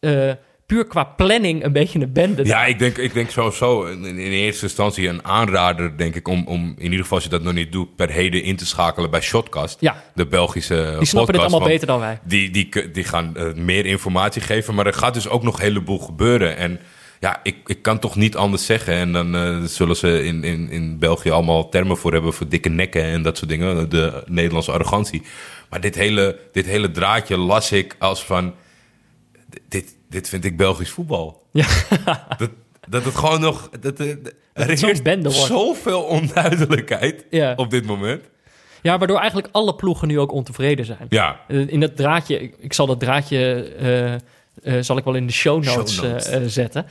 eh, puur qua planning een beetje een bende. Ja, ik denk, ik denk sowieso in, in eerste instantie een aanrader, denk ik, om, om in ieder geval als je dat nog niet doet, per heden in te schakelen bij Shotcast. Ja. De Belgische die snappen dit podcast, allemaal beter dan wij. Die, die, die gaan eh, meer informatie geven, maar er gaat dus ook nog een heleboel gebeuren. En ja, ik, ik kan toch niet anders zeggen. En dan eh, zullen ze in, in, in België allemaal termen voor hebben voor dikke nekken en dat soort dingen. De Nederlandse arrogantie. Maar dit hele, dit hele draadje las ik als van, dit, dit vind ik Belgisch voetbal. Ja. Dat, Dat het gewoon nog... Dat, er- er zo'n heerst bende wordt. zoveel onduidelijkheid Ja. op dit moment. Ja, waardoor eigenlijk alle ploegen nu ook ontevreden zijn. Ja, Eh, In dat draadje, ik, ik zal dat draadje, eh, eh, zal ik wel in de show notes, Show notes. eh, eh, zetten.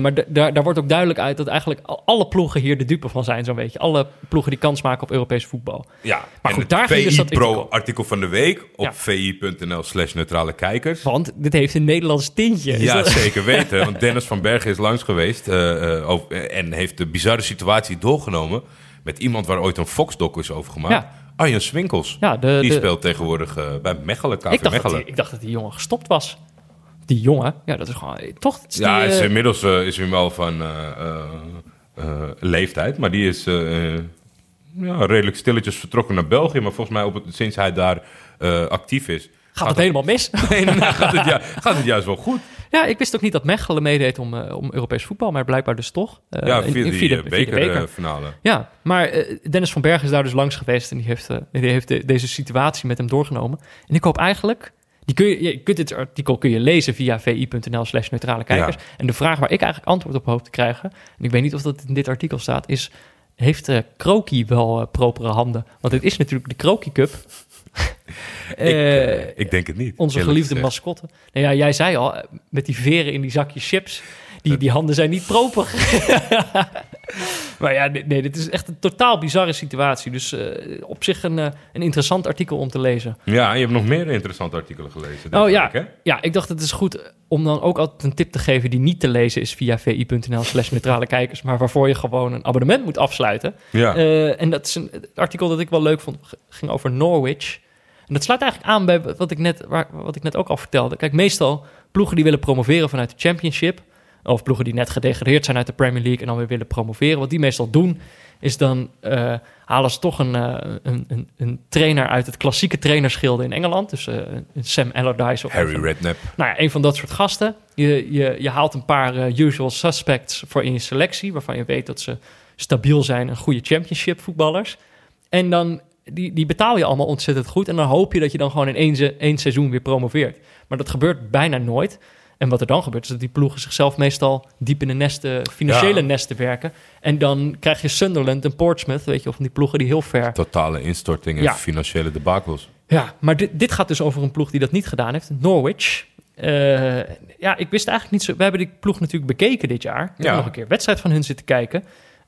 Maar daar, wordt ook duidelijk uit dat eigenlijk al- alle ploegen hier de dupe van zijn, zo'n beetje. Alle ploegen die kans maken op Europees voetbal. ja. Maar goed, daar ging dus VI dat Pro artikel. van de week op Ja. vi.nl slash neutrale kijkers. Want dit heeft een Nederlands tintje. Ja, dat- zeker weten. Want Dennis van Bergen is langs geweest over- en heeft de bizarre situatie doorgenomen met iemand waar ooit een Fox-doc is over gemaakt. Ja. Arjen Swinkels. Ja, de, die de- speelt tegenwoordig bij Mechelen, KV ik, dacht dat Mechelen. die, ik dacht dat die jongen gestopt was. Die jongen, ja, dat is gewoon... Toch? is Ja, die, is eh, inmiddels eh, is hij wel van eh, eh, eh, leeftijd, maar die is ja, redelijk stilletjes vertrokken naar België. Maar volgens mij op het, sinds hij daar eh, actief is, gaat het helemaal mis? Nee, nee, gaat, het, ju- gaat het juist wel goed. ja, ik wist ook niet dat Mechelen meedeed om, eh, om Europees voetbal, maar blijkbaar dus toch. Eh, ja, in- via in- die via de- eh, via de beker. bekerfinale. Ja, maar Dennis van Bergen is daar dus langs geweest en die heeft, eh, die heeft de- deze situatie met hem doorgenomen. En ik hoop eigenlijk, die kun je, je kunt dit artikel kun je lezen via vi.nl slash neutrale kijkers. Ja. En de vraag waar ik eigenlijk antwoord op hoop te krijgen, en ik weet niet of dat in dit artikel staat, is heeft uh, Kroki wel eh, propere handen? Want het is natuurlijk de Kroki Cup. ik, eh, ik denk het niet. Onze geliefde mascotte. Nou ja, jij zei al, met die veren in die zakjes chips, die, die handen zijn niet proper. maar ja, nee, dit is echt een totaal bizarre situatie. Dus eh, op zich een, eh, een interessant artikel om te lezen. Ja, je hebt nog meer interessante artikelen gelezen. Oh ja, week, hè? ja, ik dacht het is goed om dan ook altijd een tip te geven die niet te lezen is via vi.nl slash neutrale kijkers, maar waarvoor je gewoon een abonnement moet afsluiten. Ja. Eh, en dat is een artikel dat ik wel leuk vond, ging over Norwich. En dat sluit eigenlijk aan bij wat ik net, waar, wat ik net ook al vertelde. Kijk, meestal ploegen die willen promoveren vanuit de Championship, of ploegen die net gedegradeerd zijn uit de Premier League en dan weer willen promoveren. Wat die meestal doen, is dan eh, halen ze toch een, eh, een, een, een trainer uit het klassieke trainerschilde in Engeland. Dus eh, een Sam Allardyce of Harry Redknapp. nou ja, een van dat soort gasten. Je, je, je haalt een paar usual suspects voor in je selectie, waarvan je weet dat ze stabiel zijn en goede championship voetballers. En dan die, die betaal je allemaal ontzettend goed. En dan hoop je dat je dan gewoon in één, één seizoen weer promoveert. Maar dat gebeurt bijna nooit. En wat er dan gebeurt, is dat die ploegen zichzelf meestal diep in de nesten, financiële Ja. nesten werken. En dan krijg je Sunderland en Portsmouth, weet je, of van die ploegen die heel ver Totale instorting en Ja. financiële debakels. ja, maar dit, dit gaat dus over een ploeg die dat niet gedaan heeft. Norwich. Eh, ja, ik wist eigenlijk niet zo... We hebben die ploeg natuurlijk bekeken dit jaar. Ik heb nog een keer wedstrijd van hun zitten kijken.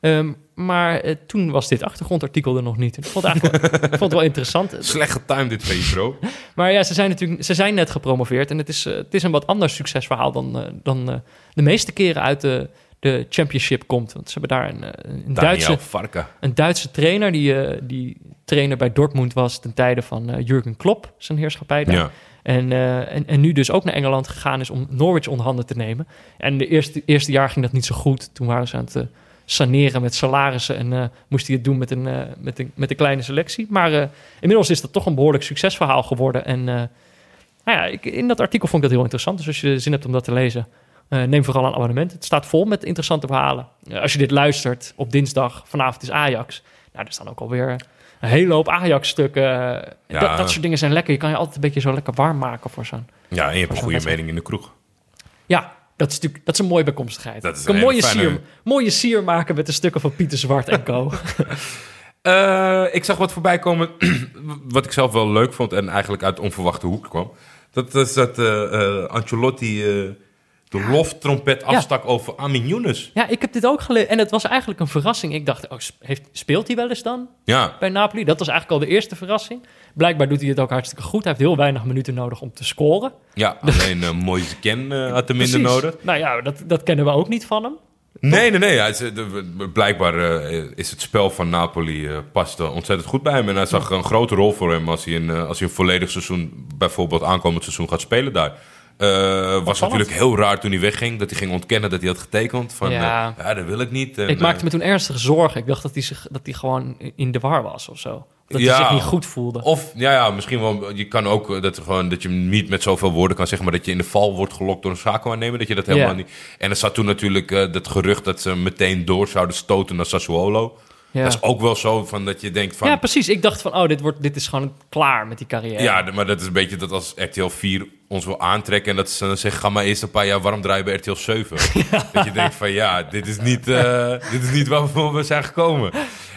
Ehm, maar eh, toen was dit achtergrondartikel er nog niet. Ik vond het, eigenlijk wel, vond het wel interessant. Slecht getimed dit VI Pro. Maar ja, ze zijn natuurlijk ze zijn net gepromoveerd. En het is, eh, het is een wat ander succesverhaal dan, eh, dan de meeste keren uit de, de championship komt. Want ze hebben daar een, een, Duitse, Varka. een Duitse trainer... Die, die trainer bij Dortmund was ten tijde van Jurgen Klopp, zijn heerschappij daar. Ja. En, en, en nu dus ook naar Engeland gegaan is om Norwich onder handen te nemen. En de eerste, eerste jaar ging dat niet zo goed. Toen waren ze aan het saneren met salarissen en eh, moest hij het doen met een, eh, met een, met een kleine selectie. Maar eh, inmiddels is dat toch een behoorlijk succesverhaal geworden. En nou ja, ik, in dat artikel vond ik dat heel interessant. Dus als je zin hebt om dat te lezen, neem vooral een abonnement. Het staat vol met interessante verhalen. Als je dit luistert op dinsdag, vanavond is Ajax. Nou, er staan ook alweer een hele hoop Ajax-stukken. Ja. Dat, dat soort dingen zijn lekker. Je kan je altijd een beetje zo lekker warm maken voor zo'n... ja, en je hebt een goede mening in de kroeg. Ja, dat is natuurlijk dat is een mooie bijkomstigheid. Dat is een mooie, fijne- sier, mooie sier maken met de stukken van Pieter Zwart en co. Eh, ik zag wat voorbij komen wat ik zelf wel leuk vond en eigenlijk uit onverwachte hoek kwam. Dat is dat eh eh, Ancelotti eh, de loftrompet afstak over Amin Younes. ja, ik heb dit ook gelezen. En het was eigenlijk een verrassing. Ik dacht, oh, heeft, speelt hij wel eens dan Ja, bij Napoli? Dat was eigenlijk al de eerste verrassing. Blijkbaar doet hij het ook hartstikke goed. Hij heeft heel weinig minuten nodig om te scoren. ja alleen uh, Moise Ken eh, had er minder nodig. Nou ja, dat, dat kennen we ook niet van hem. Nee, nee, nee. Hij is, eh, blijkbaar eh, is het spel van Napoli eh, past eh, ontzettend goed bij hem. En hij zag een grote rol voor hem als hij een, eh, als hij een volledig seizoen, bijvoorbeeld aankomend seizoen, gaat spelen daar. Eh, was natuurlijk heel raar toen hij wegging, dat hij ging ontkennen dat hij had getekend. Van, Ja. ja dat wil ik niet. En, ik maakte eh, me toen ernstige zorgen. Ik dacht dat hij, zich, dat hij gewoon in de war was of zo. Dat Ja. hij zich niet goed voelde. Of, ja, ja, misschien wel, je kan ook eh, dat, gewoon, dat je niet met zoveel woorden kan zeggen, maar dat je in de val wordt gelokt door een zakenwaarnemer, dat je dat helemaal niet... En er zat toen natuurlijk eh, dat gerucht dat ze meteen door zouden stoten naar Sassuolo. Ja. Dat is ook wel zo van dat je denkt van... Ja, precies. Ik dacht van, oh, dit, wordt, dit is gewoon klaar met die carrière. Ja, maar dat is een beetje dat als RTL 4 ons wil aantrekken... en dat ze dan zeggen, ga maar eerst een paar jaar warm draaien bij RTL 7. Dat je denkt van, ja, dit is niet, eh, dit is niet waarvoor we zijn gekomen.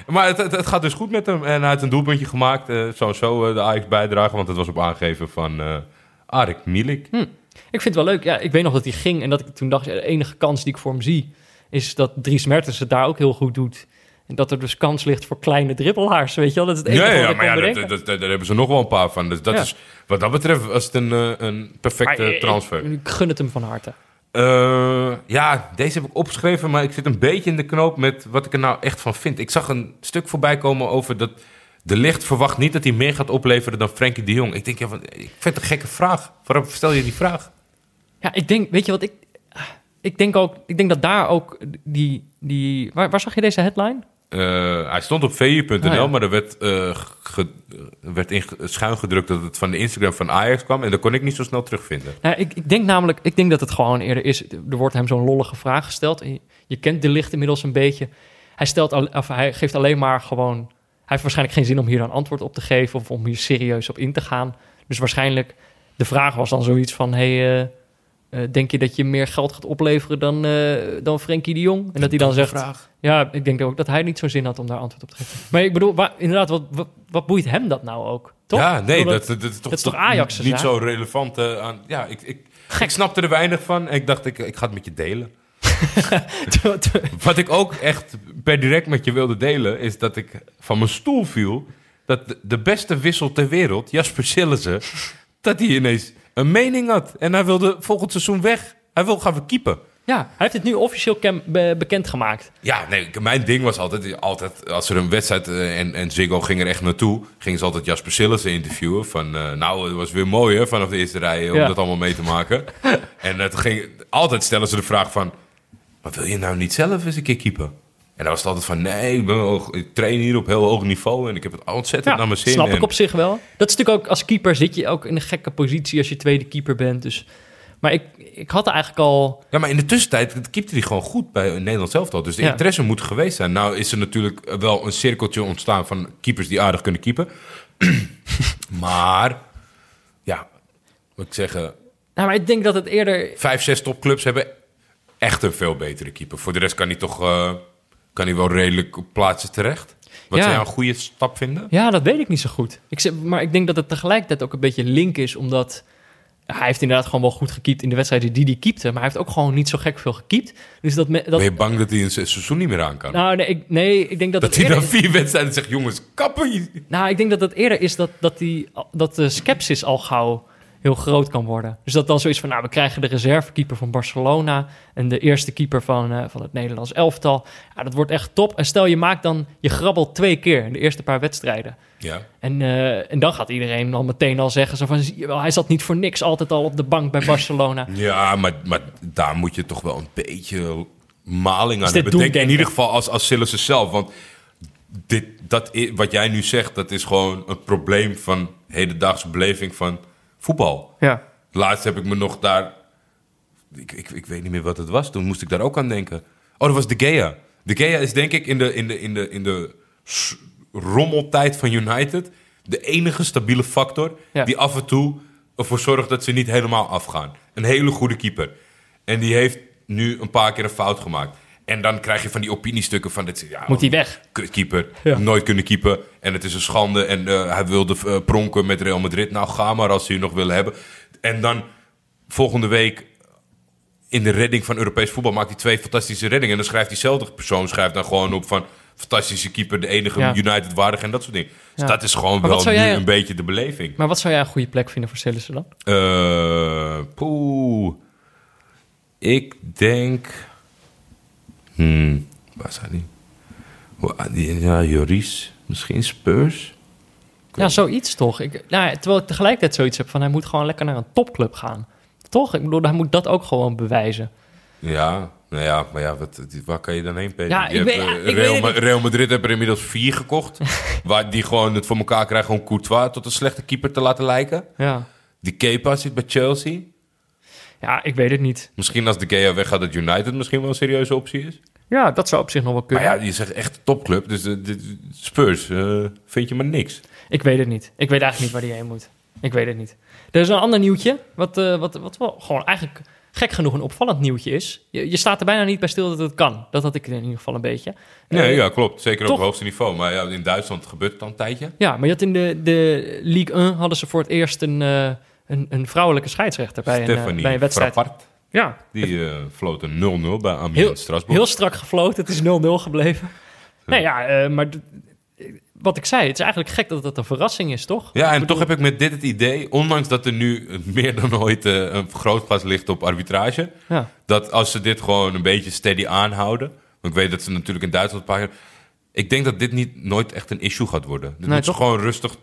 Maar het, het, het gaat dus goed met hem. En hij heeft een doelpuntje gemaakt. en zo eh, de Ajax bijdrage, want het was op aangeven van eh Arik Milik. Hm. Ik vind het wel leuk. Ja, ik weet nog dat hij ging en dat ik toen dacht, de enige kans die ik voor hem zie... is dat Dries Mertens het daar ook heel goed doet. En dat er dus kans ligt voor kleine dribbelaars, weet je wel? Dat is het enige Ja, wat ja, ik maar ja, dat, dat, dat- daar hebben ze nog wel een paar van. Dus dat Ja. is, wat dat betreft was het een, eh, een perfecte Maar, eh, transfer. Ik, ik gun het hem van harte. Eh, ja, deze heb ik opgeschreven, maar ik zit een beetje in de knoop met wat ik er nou echt van vind. Ik zag een stuk voorbij komen over dat de licht verwacht niet dat hij meer gaat opleveren dan Frenkie de Jong. Ik denk, ja, wat- ik vind het een gekke vraag. Waarom stel je die vraag? Ja, ik denk, weet je wat ik... Ik denk ook, ik denk dat daar ook die... die waar, waar zag je deze headline? Eh, hij stond op vu.nl, Ah, ja. maar er werd, eh, ge- er werd in schuin gedrukt dat het van de Instagram van Ajax kwam. En dat kon ik niet zo snel terugvinden. Nou, ik, ik denk namelijk, ik denk dat het gewoon eerder is. Er wordt hem zo'n lollige vraag gesteld. En je, je kent de licht inmiddels een beetje. Hij, stelt al, of hij geeft alleen maar gewoon. Hij heeft waarschijnlijk geen zin om hier een antwoord op te geven of om hier serieus op in te gaan. Dus waarschijnlijk, de vraag was dan zoiets van: hey, eh, eh, denk je dat je meer geld gaat opleveren dan, eh dan Frenkie de Jong? En dat hij dan zegt: Ja, ik denk ook dat hij niet zo'n zin had om daar antwoord op te geven. Maar ik bedoel, waar, inderdaad, wat, wat, wat boeit hem dat nou ook? Toch? Ja, nee, bedoel, dat, dat, dat is toch, dat is toch Ajax' niet zo relevant eh, aan. Ja, ik, ik, ik snapte er weinig van. En ik dacht, ik, ik ga het met je delen. Wat ik ook echt per direct met je wilde delen, is dat ik van mijn stoel viel. Dat de, de beste wissel ter wereld, Jasper Sillissen, dat hij ineens een mening had. En hij wilde volgend seizoen weg. Hij wil gaan verkiepen. Ja, hij heeft het nu officieel kem- be- bekendgemaakt. Ja, nee, mijn ding was altijd, altijd als er een wedstrijd eh, en, en Ziggo ging er echt naartoe, gingen ze altijd Jasper Sillissen interviewen. Van, eh, nou, het was weer mooi hè, vanaf de eerste rij eh, om Ja. dat allemaal mee te maken. en het ging, altijd stellen ze de vraag van, maar wil je nou niet zelf eens een keer keeper? En dan was het altijd van, nee, ik, ben ik train hier op heel hoog niveau en ik heb het ontzettend naar mijn zin. snap ik op zich wel. Dat is natuurlijk ook als keeper zit je ook in een gekke positie als je tweede keeper bent. Dus, maar ik, ik had eigenlijk al. Ja, maar in de tussentijd keepte hij gewoon goed bij Nederland zelf al. Dus de Ja. interesse moet geweest zijn. Nou is er natuurlijk wel een cirkeltje ontstaan van keepers die aardig kunnen keepen. maar, ja, moet ik zeggen, Nou, maar ik denk dat het eerder. vijf, zes topclubs hebben echt een veel betere keeper. Voor de rest kan hij toch eh, kan hij wel redelijk op plaatsen terecht. Wat Ja. zou jij een goede stap vinden? Ja, dat weet ik niet zo goed. Ik maar ik denk dat het tegelijkertijd ook een beetje link is, omdat. Hij heeft inderdaad gewoon wel goed gekiept in de wedstrijden die hij keepte. Maar hij heeft ook gewoon niet zo gek veel gekiept. Dus dat... me- dat Ben je bang dat hij een se- seizoen niet meer aan kan? nou, nee ik, nee, ik denk dat, dat het hij dan vier wedstrijden zegt, jongens, kappen. Nou, ik denk dat het eerder is dat, dat, die, dat de sceptisch al gauw heel groot kan worden. Dus dat dan zoiets van, nou, we krijgen de reservekeeper van Barcelona... en de eerste keeper van, eh, van het Nederlands elftal. Ja, dat wordt echt top. En stel, je maakt dan, je grabbelt twee keer in de eerste paar wedstrijden. Ja. En, eh, en dan gaat iedereen al meteen al zeggen... Zo van, zie je wel, hij zat niet voor niks altijd al op de bank bij Barcelona. Ja, maar, maar daar moet je toch wel een beetje maling aan hebben. Denk in ieder geval als, als Sillissen zelf. Want dit, dat, wat jij nu zegt, dat is gewoon een probleem van hedendaagse beleving van voetbal. Ja. Laatst heb ik me nog daar... Ik, ik, ik weet niet meer wat het was. Toen moest ik daar ook aan denken. Oh, dat was De Gea. De Gea is denk ik in de, in de, in de, in de rommeltijd van United... de enige stabiele factor Ja. die af en toe ervoor zorgt dat ze niet helemaal afgaan. Een hele goede keeper. En die heeft nu een paar keer een fout gemaakt. En dan krijg je van die opiniestukken van... Dit, ja, Moet hij weg? Kutkeeper, Ja. nooit kunnen keeper. En het is een schande. En eh, hij wilde eh, pronken met Real Madrid. Nou, ga maar als ze je nog willen hebben. En dan volgende week in de redding van Europees voetbal maakt hij twee fantastische reddingen. En dan schrijft diezelfde persoon schrijft dan gewoon op van... fantastische keeper, de enige Ja. United waardig en dat soort dingen. Dus dat is gewoon Maar wel nu jij- een beetje de beleving. Maar wat zou jij een goede plek vinden voor Sillissen dan? Eh, poeh. Ik denk... Hmm, waar zijn ah, die- Ja, Joris. Misschien Spurs? Ja, zoiets toch. Ik, nou, ja, terwijl ik tegelijkertijd zoiets heb van hij moet gewoon lekker naar een topclub gaan. Toch? Ik bedoel, hij moet dat ook gewoon bewijzen. Ja, nou ja, maar ja, wat, waar kan je dan heen, Peter? Ja, ik weet- eh, ja, ik Real, weet niet. Real Madrid heeft er inmiddels vier gekocht. waar die gewoon het voor elkaar krijgen om Courtois tot een slechte keeper te laten lijken. Ja. Die Kepa zit bij Chelsea. ja, ik weet het niet. Misschien als de Gea weggaat dat United misschien wel een serieuze optie is. Ja, dat zou op zich nog wel Maar kunnen. ja, je zegt echt topclub. Dus de, de Spurs eh, vind je maar niks. Ik weet het niet. Ik weet eigenlijk niet waar die heen moet. Ik weet het niet. Er is een ander nieuwtje, wat, eh, wat, wat wel gewoon eigenlijk gek genoeg een opvallend nieuwtje is. Je, je staat er bijna niet bij stil dat het kan. Dat had ik in ieder geval een beetje. Nee, Eh, ja, klopt. Zeker op het hoogste niveau. Maar ja, in Duitsland gebeurt het al een tijdje. Ja, maar je had in de, de Ligue 1 hadden ze voor het eerst een, eh, een, een vrouwelijke scheidsrechter bij een, eh, bij een wedstrijd. Ja, die floot een 0-0 bij Amiens heel, Strasbourg. heel strak gefloten. Het is 0-0 gebleven. Nee, ja, eh, maar wat ik zei, het is eigenlijk gek dat het een verrassing is, toch? Ja, en toch heb ik met dit het idee, ondanks dat er nu meer dan ooit eh, een vergrootglas ligt op arbitrage, Ja. dat als ze dit gewoon een beetje steady aanhouden, want ik weet dat ze natuurlijk in Duitsland een paar ik denk dat dit niet nooit echt een issue gaat worden. Dit Nee, moet ze gewoon rustig,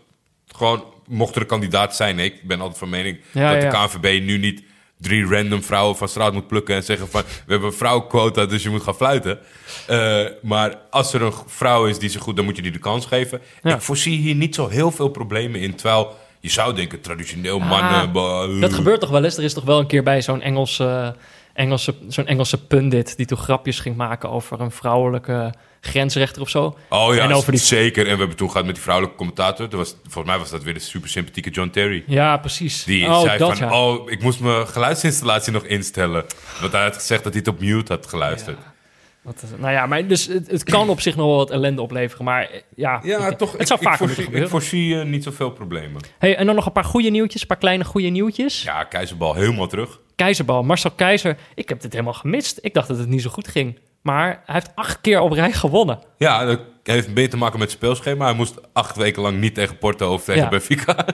gewoon mocht er een kandidaat zijn, nee, ik ben altijd van mening Ja, dat de. KNVB nu niet drie random vrouwen van straat moet plukken en zeggen van we hebben een vrouwenquota, dus je moet gaan fluiten. Eh, maar als er een vrouw is die ze goed, dan moet je die de kans geven. Ja. Ik voorzie hier niet zo heel veel problemen in, terwijl je zou denken traditioneel mannen. bah, Dat gebeurt toch wel eens? Er is toch wel een keer bij zo'n Engelse, Engelse, zo'n Engelse pundit die toen grapjes ging maken over een vrouwelijke grensrechter of zo. Oh ja, en over die- zeker. En we hebben toen gehad met die vrouwelijke commentator. Dat was, volgens mij was dat weer de super sympathieke John Terry. Ja, precies. Die oh, zei dat van, ja. oh, ik moest mijn geluidsinstallatie nog instellen. Want hij had gezegd dat hij het op mute had geluisterd. Wat is- nou ja, maar dus het, het kan op zich nog wel wat ellende opleveren, maar eh, ja, Ja, ik- toch. het ik, zou vaker voorzie. Ik voorzie eh, niet zoveel problemen. Hey, en dan nog een paar goede nieuwtjes, een paar kleine goede nieuwtjes. Ja, Keizerbal helemaal terug. Keizerbal, Marcel Keizer, ik heb dit helemaal gemist. Ik dacht dat het niet zo goed ging, maar hij heeft acht keer op rij gewonnen. Ja, dat heeft meer te maken met het speelschema. Hij moest acht weken lang niet tegen Porto of tegen Ja. Benfica.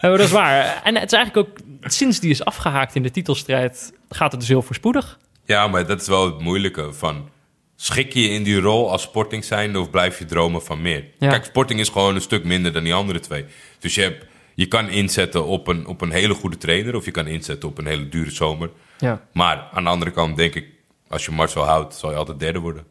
Ja, dat is waar. En het is eigenlijk ook, sinds die is afgehaakt in de titelstrijd, gaat het dus heel voorspoedig. Ja, maar dat is wel het moeilijke van... Schik je je in die rol als Sporting zijnde of blijf je dromen van meer? Ja. Kijk, Sporting is gewoon een stuk minder dan die andere twee. Dus je, hebt, je kan inzetten op een, op een hele goede trainer... of je kan inzetten op een hele dure zomer. Ja. Maar aan de andere kant denk ik... als je Marcel houdt, zal je altijd derde worden.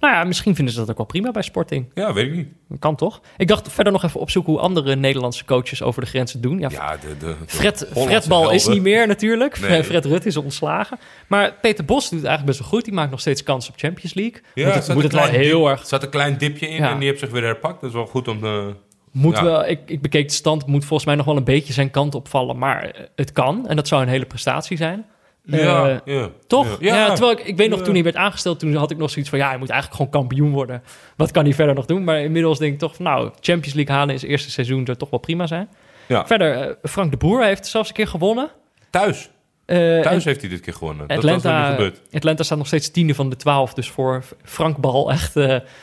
Nou ja, misschien vinden ze dat ook wel prima bij Sporting. Ja, weet ik niet. Kan toch? Ik dacht verder nog even opzoeken hoe andere Nederlandse coaches over de grenzen doen. Ja, Ja, de, de, de Fred, Hollandse Fredbal is niet meer natuurlijk. Nee. Fred Rutte is ontslagen. Maar Peter Bos doet het eigenlijk best wel goed. Die maakt nog steeds kans op Champions League. Ja, moet het, moet het wel heel dip- erg... Er zat een klein dipje in Ja. en die heeft zich weer herpakt. Dat is wel goed om te... Moet Ja. wel, ik, ik bekeek de stand, moet volgens mij nog wel een beetje zijn kant opvallen. Maar eh, het kan. En dat zou een hele prestatie zijn. Ja, Eh, ja. Toch? Ja, terwijl ik, ik weet nog, toen hij werd aangesteld, toen had ik nog zoiets van... ja, hij moet eigenlijk gewoon kampioen worden. Wat kan hij verder nog doen? Maar inmiddels denk ik toch van... nou, Champions League halen in zijn eerste seizoen zou toch wel prima zijn. Ja. Verder, eh, Frank de Boer heeft zelfs een keer gewonnen. Thuis. Eh, Thuis heeft hij dit keer gewonnen. dat was nog niet Atlanta, gebeurd. Atlanta staat nog steeds tiende van de twaalf. Dus voor Frank Bal echt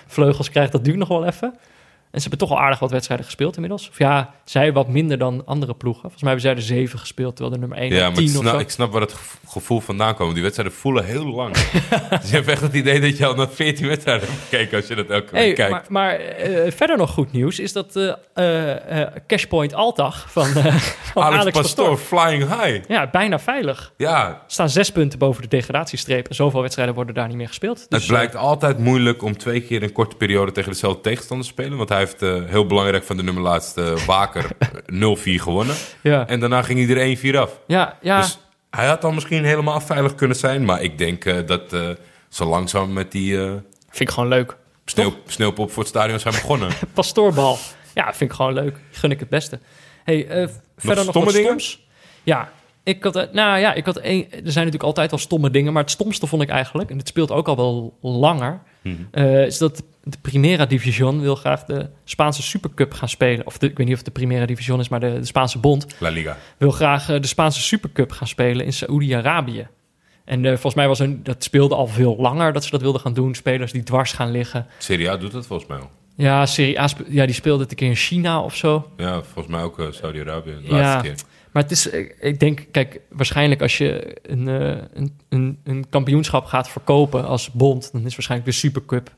vleugels krijgt, dat duurt nog wel even. En ze hebben toch al aardig wat wedstrijden gespeeld inmiddels. Of ja, zij wat minder dan andere ploegen. Volgens mij hebben zij er zeven gespeeld, terwijl de nummer één Ja, maar ik tien of snap, zo. ik snap waar het gev- gevoel vandaan komt. Die wedstrijden voelen heel lang. dus je hebt echt het idee dat je al naar 14 wedstrijden hebt gekeken als je dat elke Hey, week kijkt. maar maar eh, verder nog goed nieuws is dat eh, Cashpoint Altag van, van Alex, Alex, Pastoor, Pastoor. flying high. Ja, bijna veilig. Ja, Staan zes punten boven de degradatiestreep. En zoveel wedstrijden worden daar niet meer gespeeld. Dus, het blijkt altijd moeilijk om twee keer in een korte periode tegen dezelfde tegenstander te spelen. Want hij heeft eh, heel belangrijk van de nummer laatste Waker eh, 0-4 gewonnen. ja, En daarna ging iedereen 4 af. ja, ja. Dus hij had dan misschien helemaal veilig kunnen zijn. Maar ik denk eh, dat zo langzaam met die vind ik gewoon leuk. sneeuw, sneeuwpop voor het stadion zijn begonnen. Pastoorbal. Ja, vind ik gewoon leuk. Gun ik het beste. Hey, eh, verder nog stomme wat dingen? stoms? Ja, ik had, eh, nou ja, ik had een, er zijn natuurlijk altijd al stomme dingen, maar het stomste vond ik eigenlijk, en het speelt ook al wel langer, Mhm. eh, is dat de Primera Division wil graag de Spaanse Supercup gaan spelen. Of de, ik weet niet of het de Primera Division is, maar de, de Spaanse Bond La Liga. wil graag eh, de Spaanse Supercup gaan spelen in Saoedi-Arabië. En volgens mij was een, dat speelde al veel langer dat ze dat wilden gaan doen. Spelers die dwars gaan liggen. Serie A doet dat volgens mij al. Ja, Serie A, ja die speelde het een keer in China of zo. Ja, volgens mij ook eh, Saudi-Arabië. De Ja. laatste keer. Maar het is, ik ik denk, kijk, waarschijnlijk als je een, eh, een, een, een kampioenschap gaat verkopen als bond, dan is waarschijnlijk de Supercup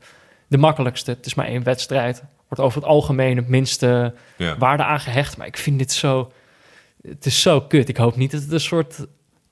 de makkelijkste. Het is maar één wedstrijd. Wordt over het algemeen het minste Ja. waarde aangehecht. Maar ik vind dit zo, het is zo kut. Ik hoop niet dat het een soort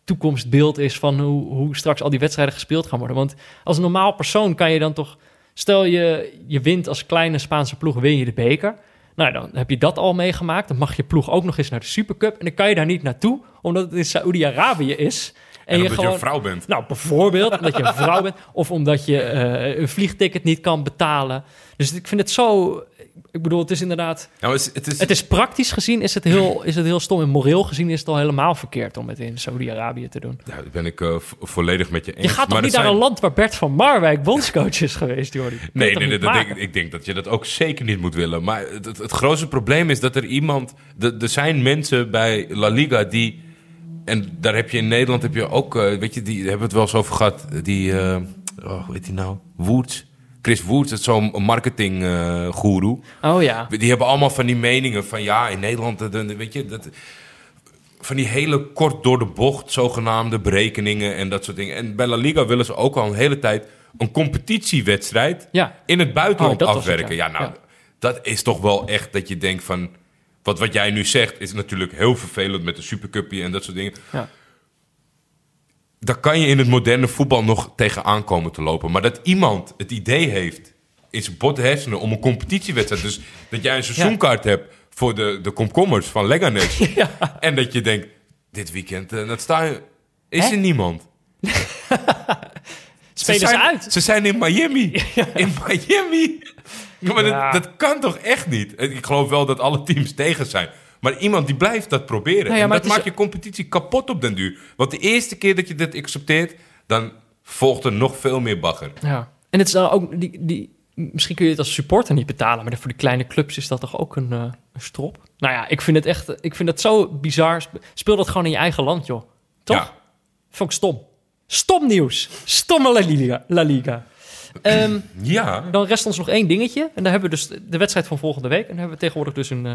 toekomstbeeld is van hoe, hoe straks al die wedstrijden gespeeld gaan worden. Want als normaal persoon kan je dan toch, stel je, je wint als kleine Spaanse ploeg, win je de beker. Nou, dan heb je dat al meegemaakt. Dan mag je ploeg ook nog eens naar de Supercup. En dan kan je daar niet naartoe, omdat het in Saoedi-Arabië is. En, je omdat je gewoon- een vrouw bent. Nou, bijvoorbeeld omdat je een vrouw bent of omdat je eh, een vliegticket niet kan betalen. Dus ik vind het zo. Ik bedoel, het is inderdaad. Nou, het is, het is, Het is praktisch gezien is het heel, is het heel stom. En moreel gezien is het al helemaal verkeerd om het in Saudi-Arabië te doen. ja, dat ben ik eh, vo- volledig met je eens. Je gaat toch Maar niet naar een land waar Bert van Marwijk bondscoach is geweest, Jordi? Dat je Nee, nee, nee dat denk, ik denk dat je dat ook zeker niet moet willen. Maar het, het, het grootste probleem is dat er iemand... de- Er zijn mensen bij La Liga die... En daar heb je in Nederland heb je ook... eh, weet je, die hebben we het wel eens over gehad. Die... eh oh, hoe heet die nou? Woerts. Chris Woerts, dat is zo'n marketing eh. Oh ja. Die hebben allemaal van die meningen van... Ja, in Nederland... de- de- weet je, dat, van die hele kort door de bocht zogenaamde berekeningen en dat soort dingen. En bij La Liga willen ze ook al een hele tijd een competitiewedstrijd Ja. in het buitenland Oh, het, afwerken. ja. ja. nou, Ja. dat is toch wel echt dat je denkt van... Wat, wat jij nu zegt is natuurlijk heel vervelend met de Supercupje en dat soort dingen. Ja. Daar kan je in het moderne voetbal nog tegenaan komen te lopen. Maar dat iemand het idee heeft in zijn hersenen om een competitiewedstrijd... dus dat jij een seizoenkaart hebt voor de, de komkommers van Leganes... en dat je denkt, dit weekend, eh, dat sta je, is Hè? er niemand. Spelen ze zijn, uit? Ze zijn in Miami. In Miami. Maar Ja. dat, dat kan toch echt niet? Ik geloof wel dat alle teams tegen zijn. Maar iemand die blijft dat proberen. Nou ja, en dat is- maakt je competitie kapot op den duur. Want de eerste keer dat je dit accepteert... dan volgt er nog veel meer bagger. Ja. En het is dan ook, die, die, misschien kun je het als supporter niet betalen, maar voor die kleine clubs is dat toch ook een, eh, een strop? Nou ja, ik vind het echt, ik vind het zo bizar. Sp- Speel dat gewoon in je eigen land, joh. Toch? Ja. Vond ik stom. Stom nieuws. Stomme La Liga. La Liga. Ehm, Ja, dan rest ons nog één dingetje. En daar hebben we dus de wedstrijd van volgende week. En daar hebben we tegenwoordig dus een, eh,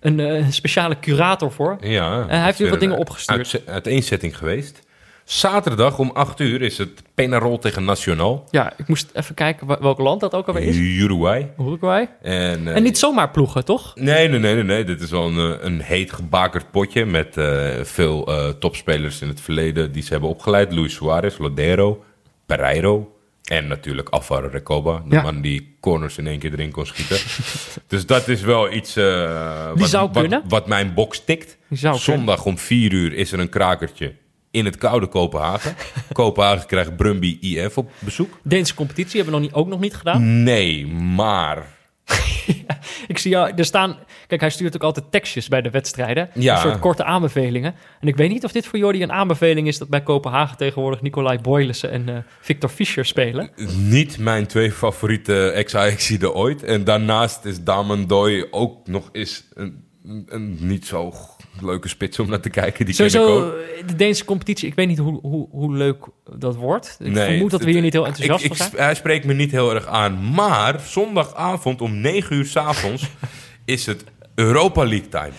een eh, speciale curator voor. ja. hij heeft weer wat dingen een opgestuurd. uitze- Uiteenzetting geweest. Zaterdag om 8 uur is het Penarol tegen Nacional. Ja, ik moest even kijken welk land dat ook alweer is. Uruguay. Uruguay. En, eh, En niet zomaar ploegen, toch? Nee, nee, nee, nee, nee. Dit is wel een, eh, een heet gebakerd potje met eh, veel eh, topspelers in het verleden die ze hebben opgeleid. Luis Suarez, Lodero, Pereiro en natuurlijk Alvaro Recoba. De Ja. man die corners in één keer erin kon schieten. dus dat is wel iets eh, wat, zou wat, kunnen. wat mijn box tikt. Zondag om vier uur is er een krakertje in het koude Kopenhagen. Kopenhagen krijgt Brumby IF op bezoek. Deense competitie hebben we nog niet, ook nog niet gedaan. Nee, maar... Ik zie jou, er staan... Kijk, hij stuurt ook altijd tekstjes bij de wedstrijden. Ja. Een soort korte aanbevelingen. En ik weet niet of dit voor Jordi een aanbeveling is... dat bij Kopenhagen tegenwoordig Nicolai Boylissen en eh, Victor Fischer spelen. Niet mijn twee favoriete ex-Ajaxiden ooit. En daarnaast is Damandoy ook nog eens een, een niet zo leuke spits om naar te kijken. Die Sowieso, de Deense competitie, ik weet niet hoe, hoe, hoe leuk dat wordt. Ik Nee, vermoed dat we hier niet heel enthousiast ik, van ik, zijn. Hij spreekt me niet heel erg aan. Maar zondagavond om 9 uur s'avonds is het Europa League time.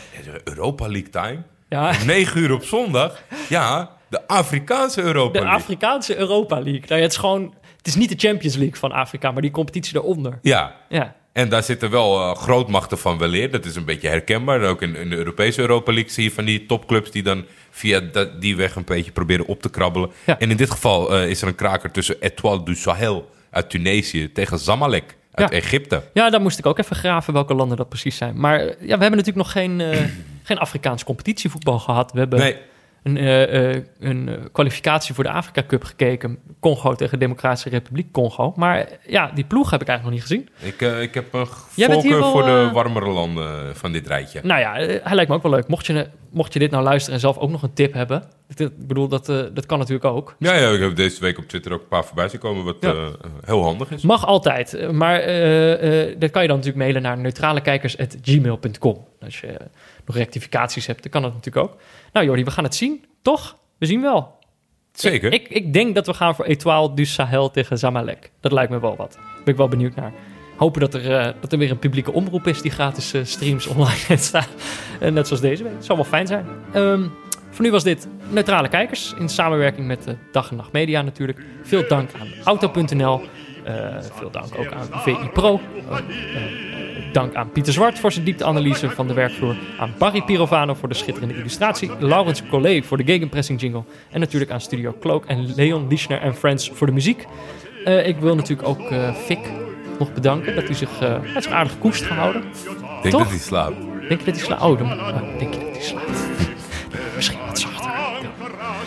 Europa League time? Ja, Om 9 uur op zondag? Ja, de Afrikaanse Europa de League. Afrikaanse Europa League. Nou, ja, het is gewoon... Het is niet de Champions League van Afrika, maar die competitie daaronder. ja, Ja, En daar zitten wel eh, grootmachten van weleer. Dat is een beetje herkenbaar. Ook in, in de Europese Europa League zie je van die topclubs die dan via dat, die weg een beetje proberen op te krabbelen. Ja. En in dit geval eh, is er een kraker tussen Etoile du Sahel uit Tunesië tegen Zamalek uit Ja. Egypte. Ja, daar moest ik ook even graven welke landen dat precies zijn. Maar eh, ja, we hebben natuurlijk nog geen, eh, geen Afrikaans competitievoetbal gehad. We hebben Nee, een, eh, eh, een eh, kwalificatie voor de Afrika Cup gekeken. Congo tegen Democratische Republiek Congo. Maar ja, die ploeg heb ik eigenlijk nog niet gezien. ik, ik heb een voorkeur voor de warmere landen van dit rijtje. Nou ja, hij lijkt me ook wel leuk. Mocht je, mocht je dit nou luisteren en zelf ook nog een tip hebben. Ik bedoel, dat, dat kan natuurlijk ook. Ja, ja, ik heb deze week op Twitter ook een paar voorbij zien komen wat Ja. heel handig is. Mag altijd. Maar dat kan je dan natuurlijk mailen naar neutralekijkers.gmail.com. Als je nog rectificaties hebt, dan kan dat natuurlijk ook. Nou Jordi, we gaan het zien, toch? We zien wel. Zeker. Ik, ik denk dat we gaan voor Etoile du Sahel tegen Zamalek. Dat lijkt me wel wat. Daar ben ik wel benieuwd naar. Hopen dat er, eh, dat er weer een publieke omroep is die gratis eh, streams online staan. Eh, net zoals deze week. Zal wel fijn zijn. Ehm, voor nu was dit Neutrale Kijkers. In samenwerking met de Dag en Nacht Media natuurlijk. Veel dank aan Auto.nl. Eh, veel dank ook aan VI Pro. Eh, eh, dank aan Pieter Zwart voor zijn diepteanalyse van de werkvloer. Aan Barry Pirovano voor de schitterende illustratie. Laurens Collet voor de gegenpressing jingle. En natuurlijk aan Studio Cloak en Leon Lischner en Friends voor de muziek. Eh, ik wil natuurlijk ook eh Fik nog bedanken dat hij zich, eh, hij heeft zich aardig koest gehouden. Ik denk toch? dat hij slaapt. Denk je dat hij slaapt? Oh, dan, oh, denk je dat hij slaapt? Misschien wat zachter.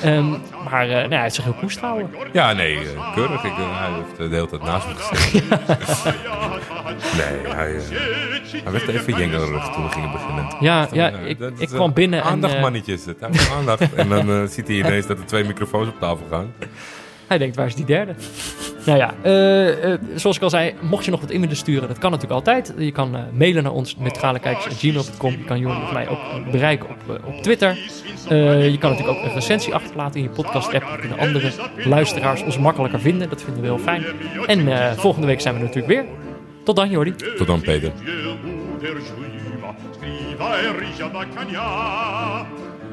Ehm, maar Maar eh, nou, hij heeft zich heel koest gehouden. Ja, nee, eh, keurig. Ik, eh, hij heeft de hele tijd naast me gezeten. nee, hij, hij werd even jengerig toen we gingen beginnen. Ja, ja ik, dat ik kwam binnen en... Aandacht, eh, mannetjes. Het hij aandacht. en dan ziet hij ineens dat er twee microfoons op tafel gaan. Hij denkt, waar is die derde? nou ja, eh, eh, zoals ik al zei, mocht je nog wat in willen sturen, dat kan natuurlijk altijd. Je kan eh, mailen naar ons met gmail.com. Je kan Jordi of mij ook bereiken op, op Twitter. Eh, je kan natuurlijk ook een recensie achterlaten in je podcast-app. Dan kunnen andere luisteraars ons makkelijker vinden. Dat vinden we heel fijn. En eh, volgende week zijn we natuurlijk weer. Tot dan, Jordi. Tot dan, Peter.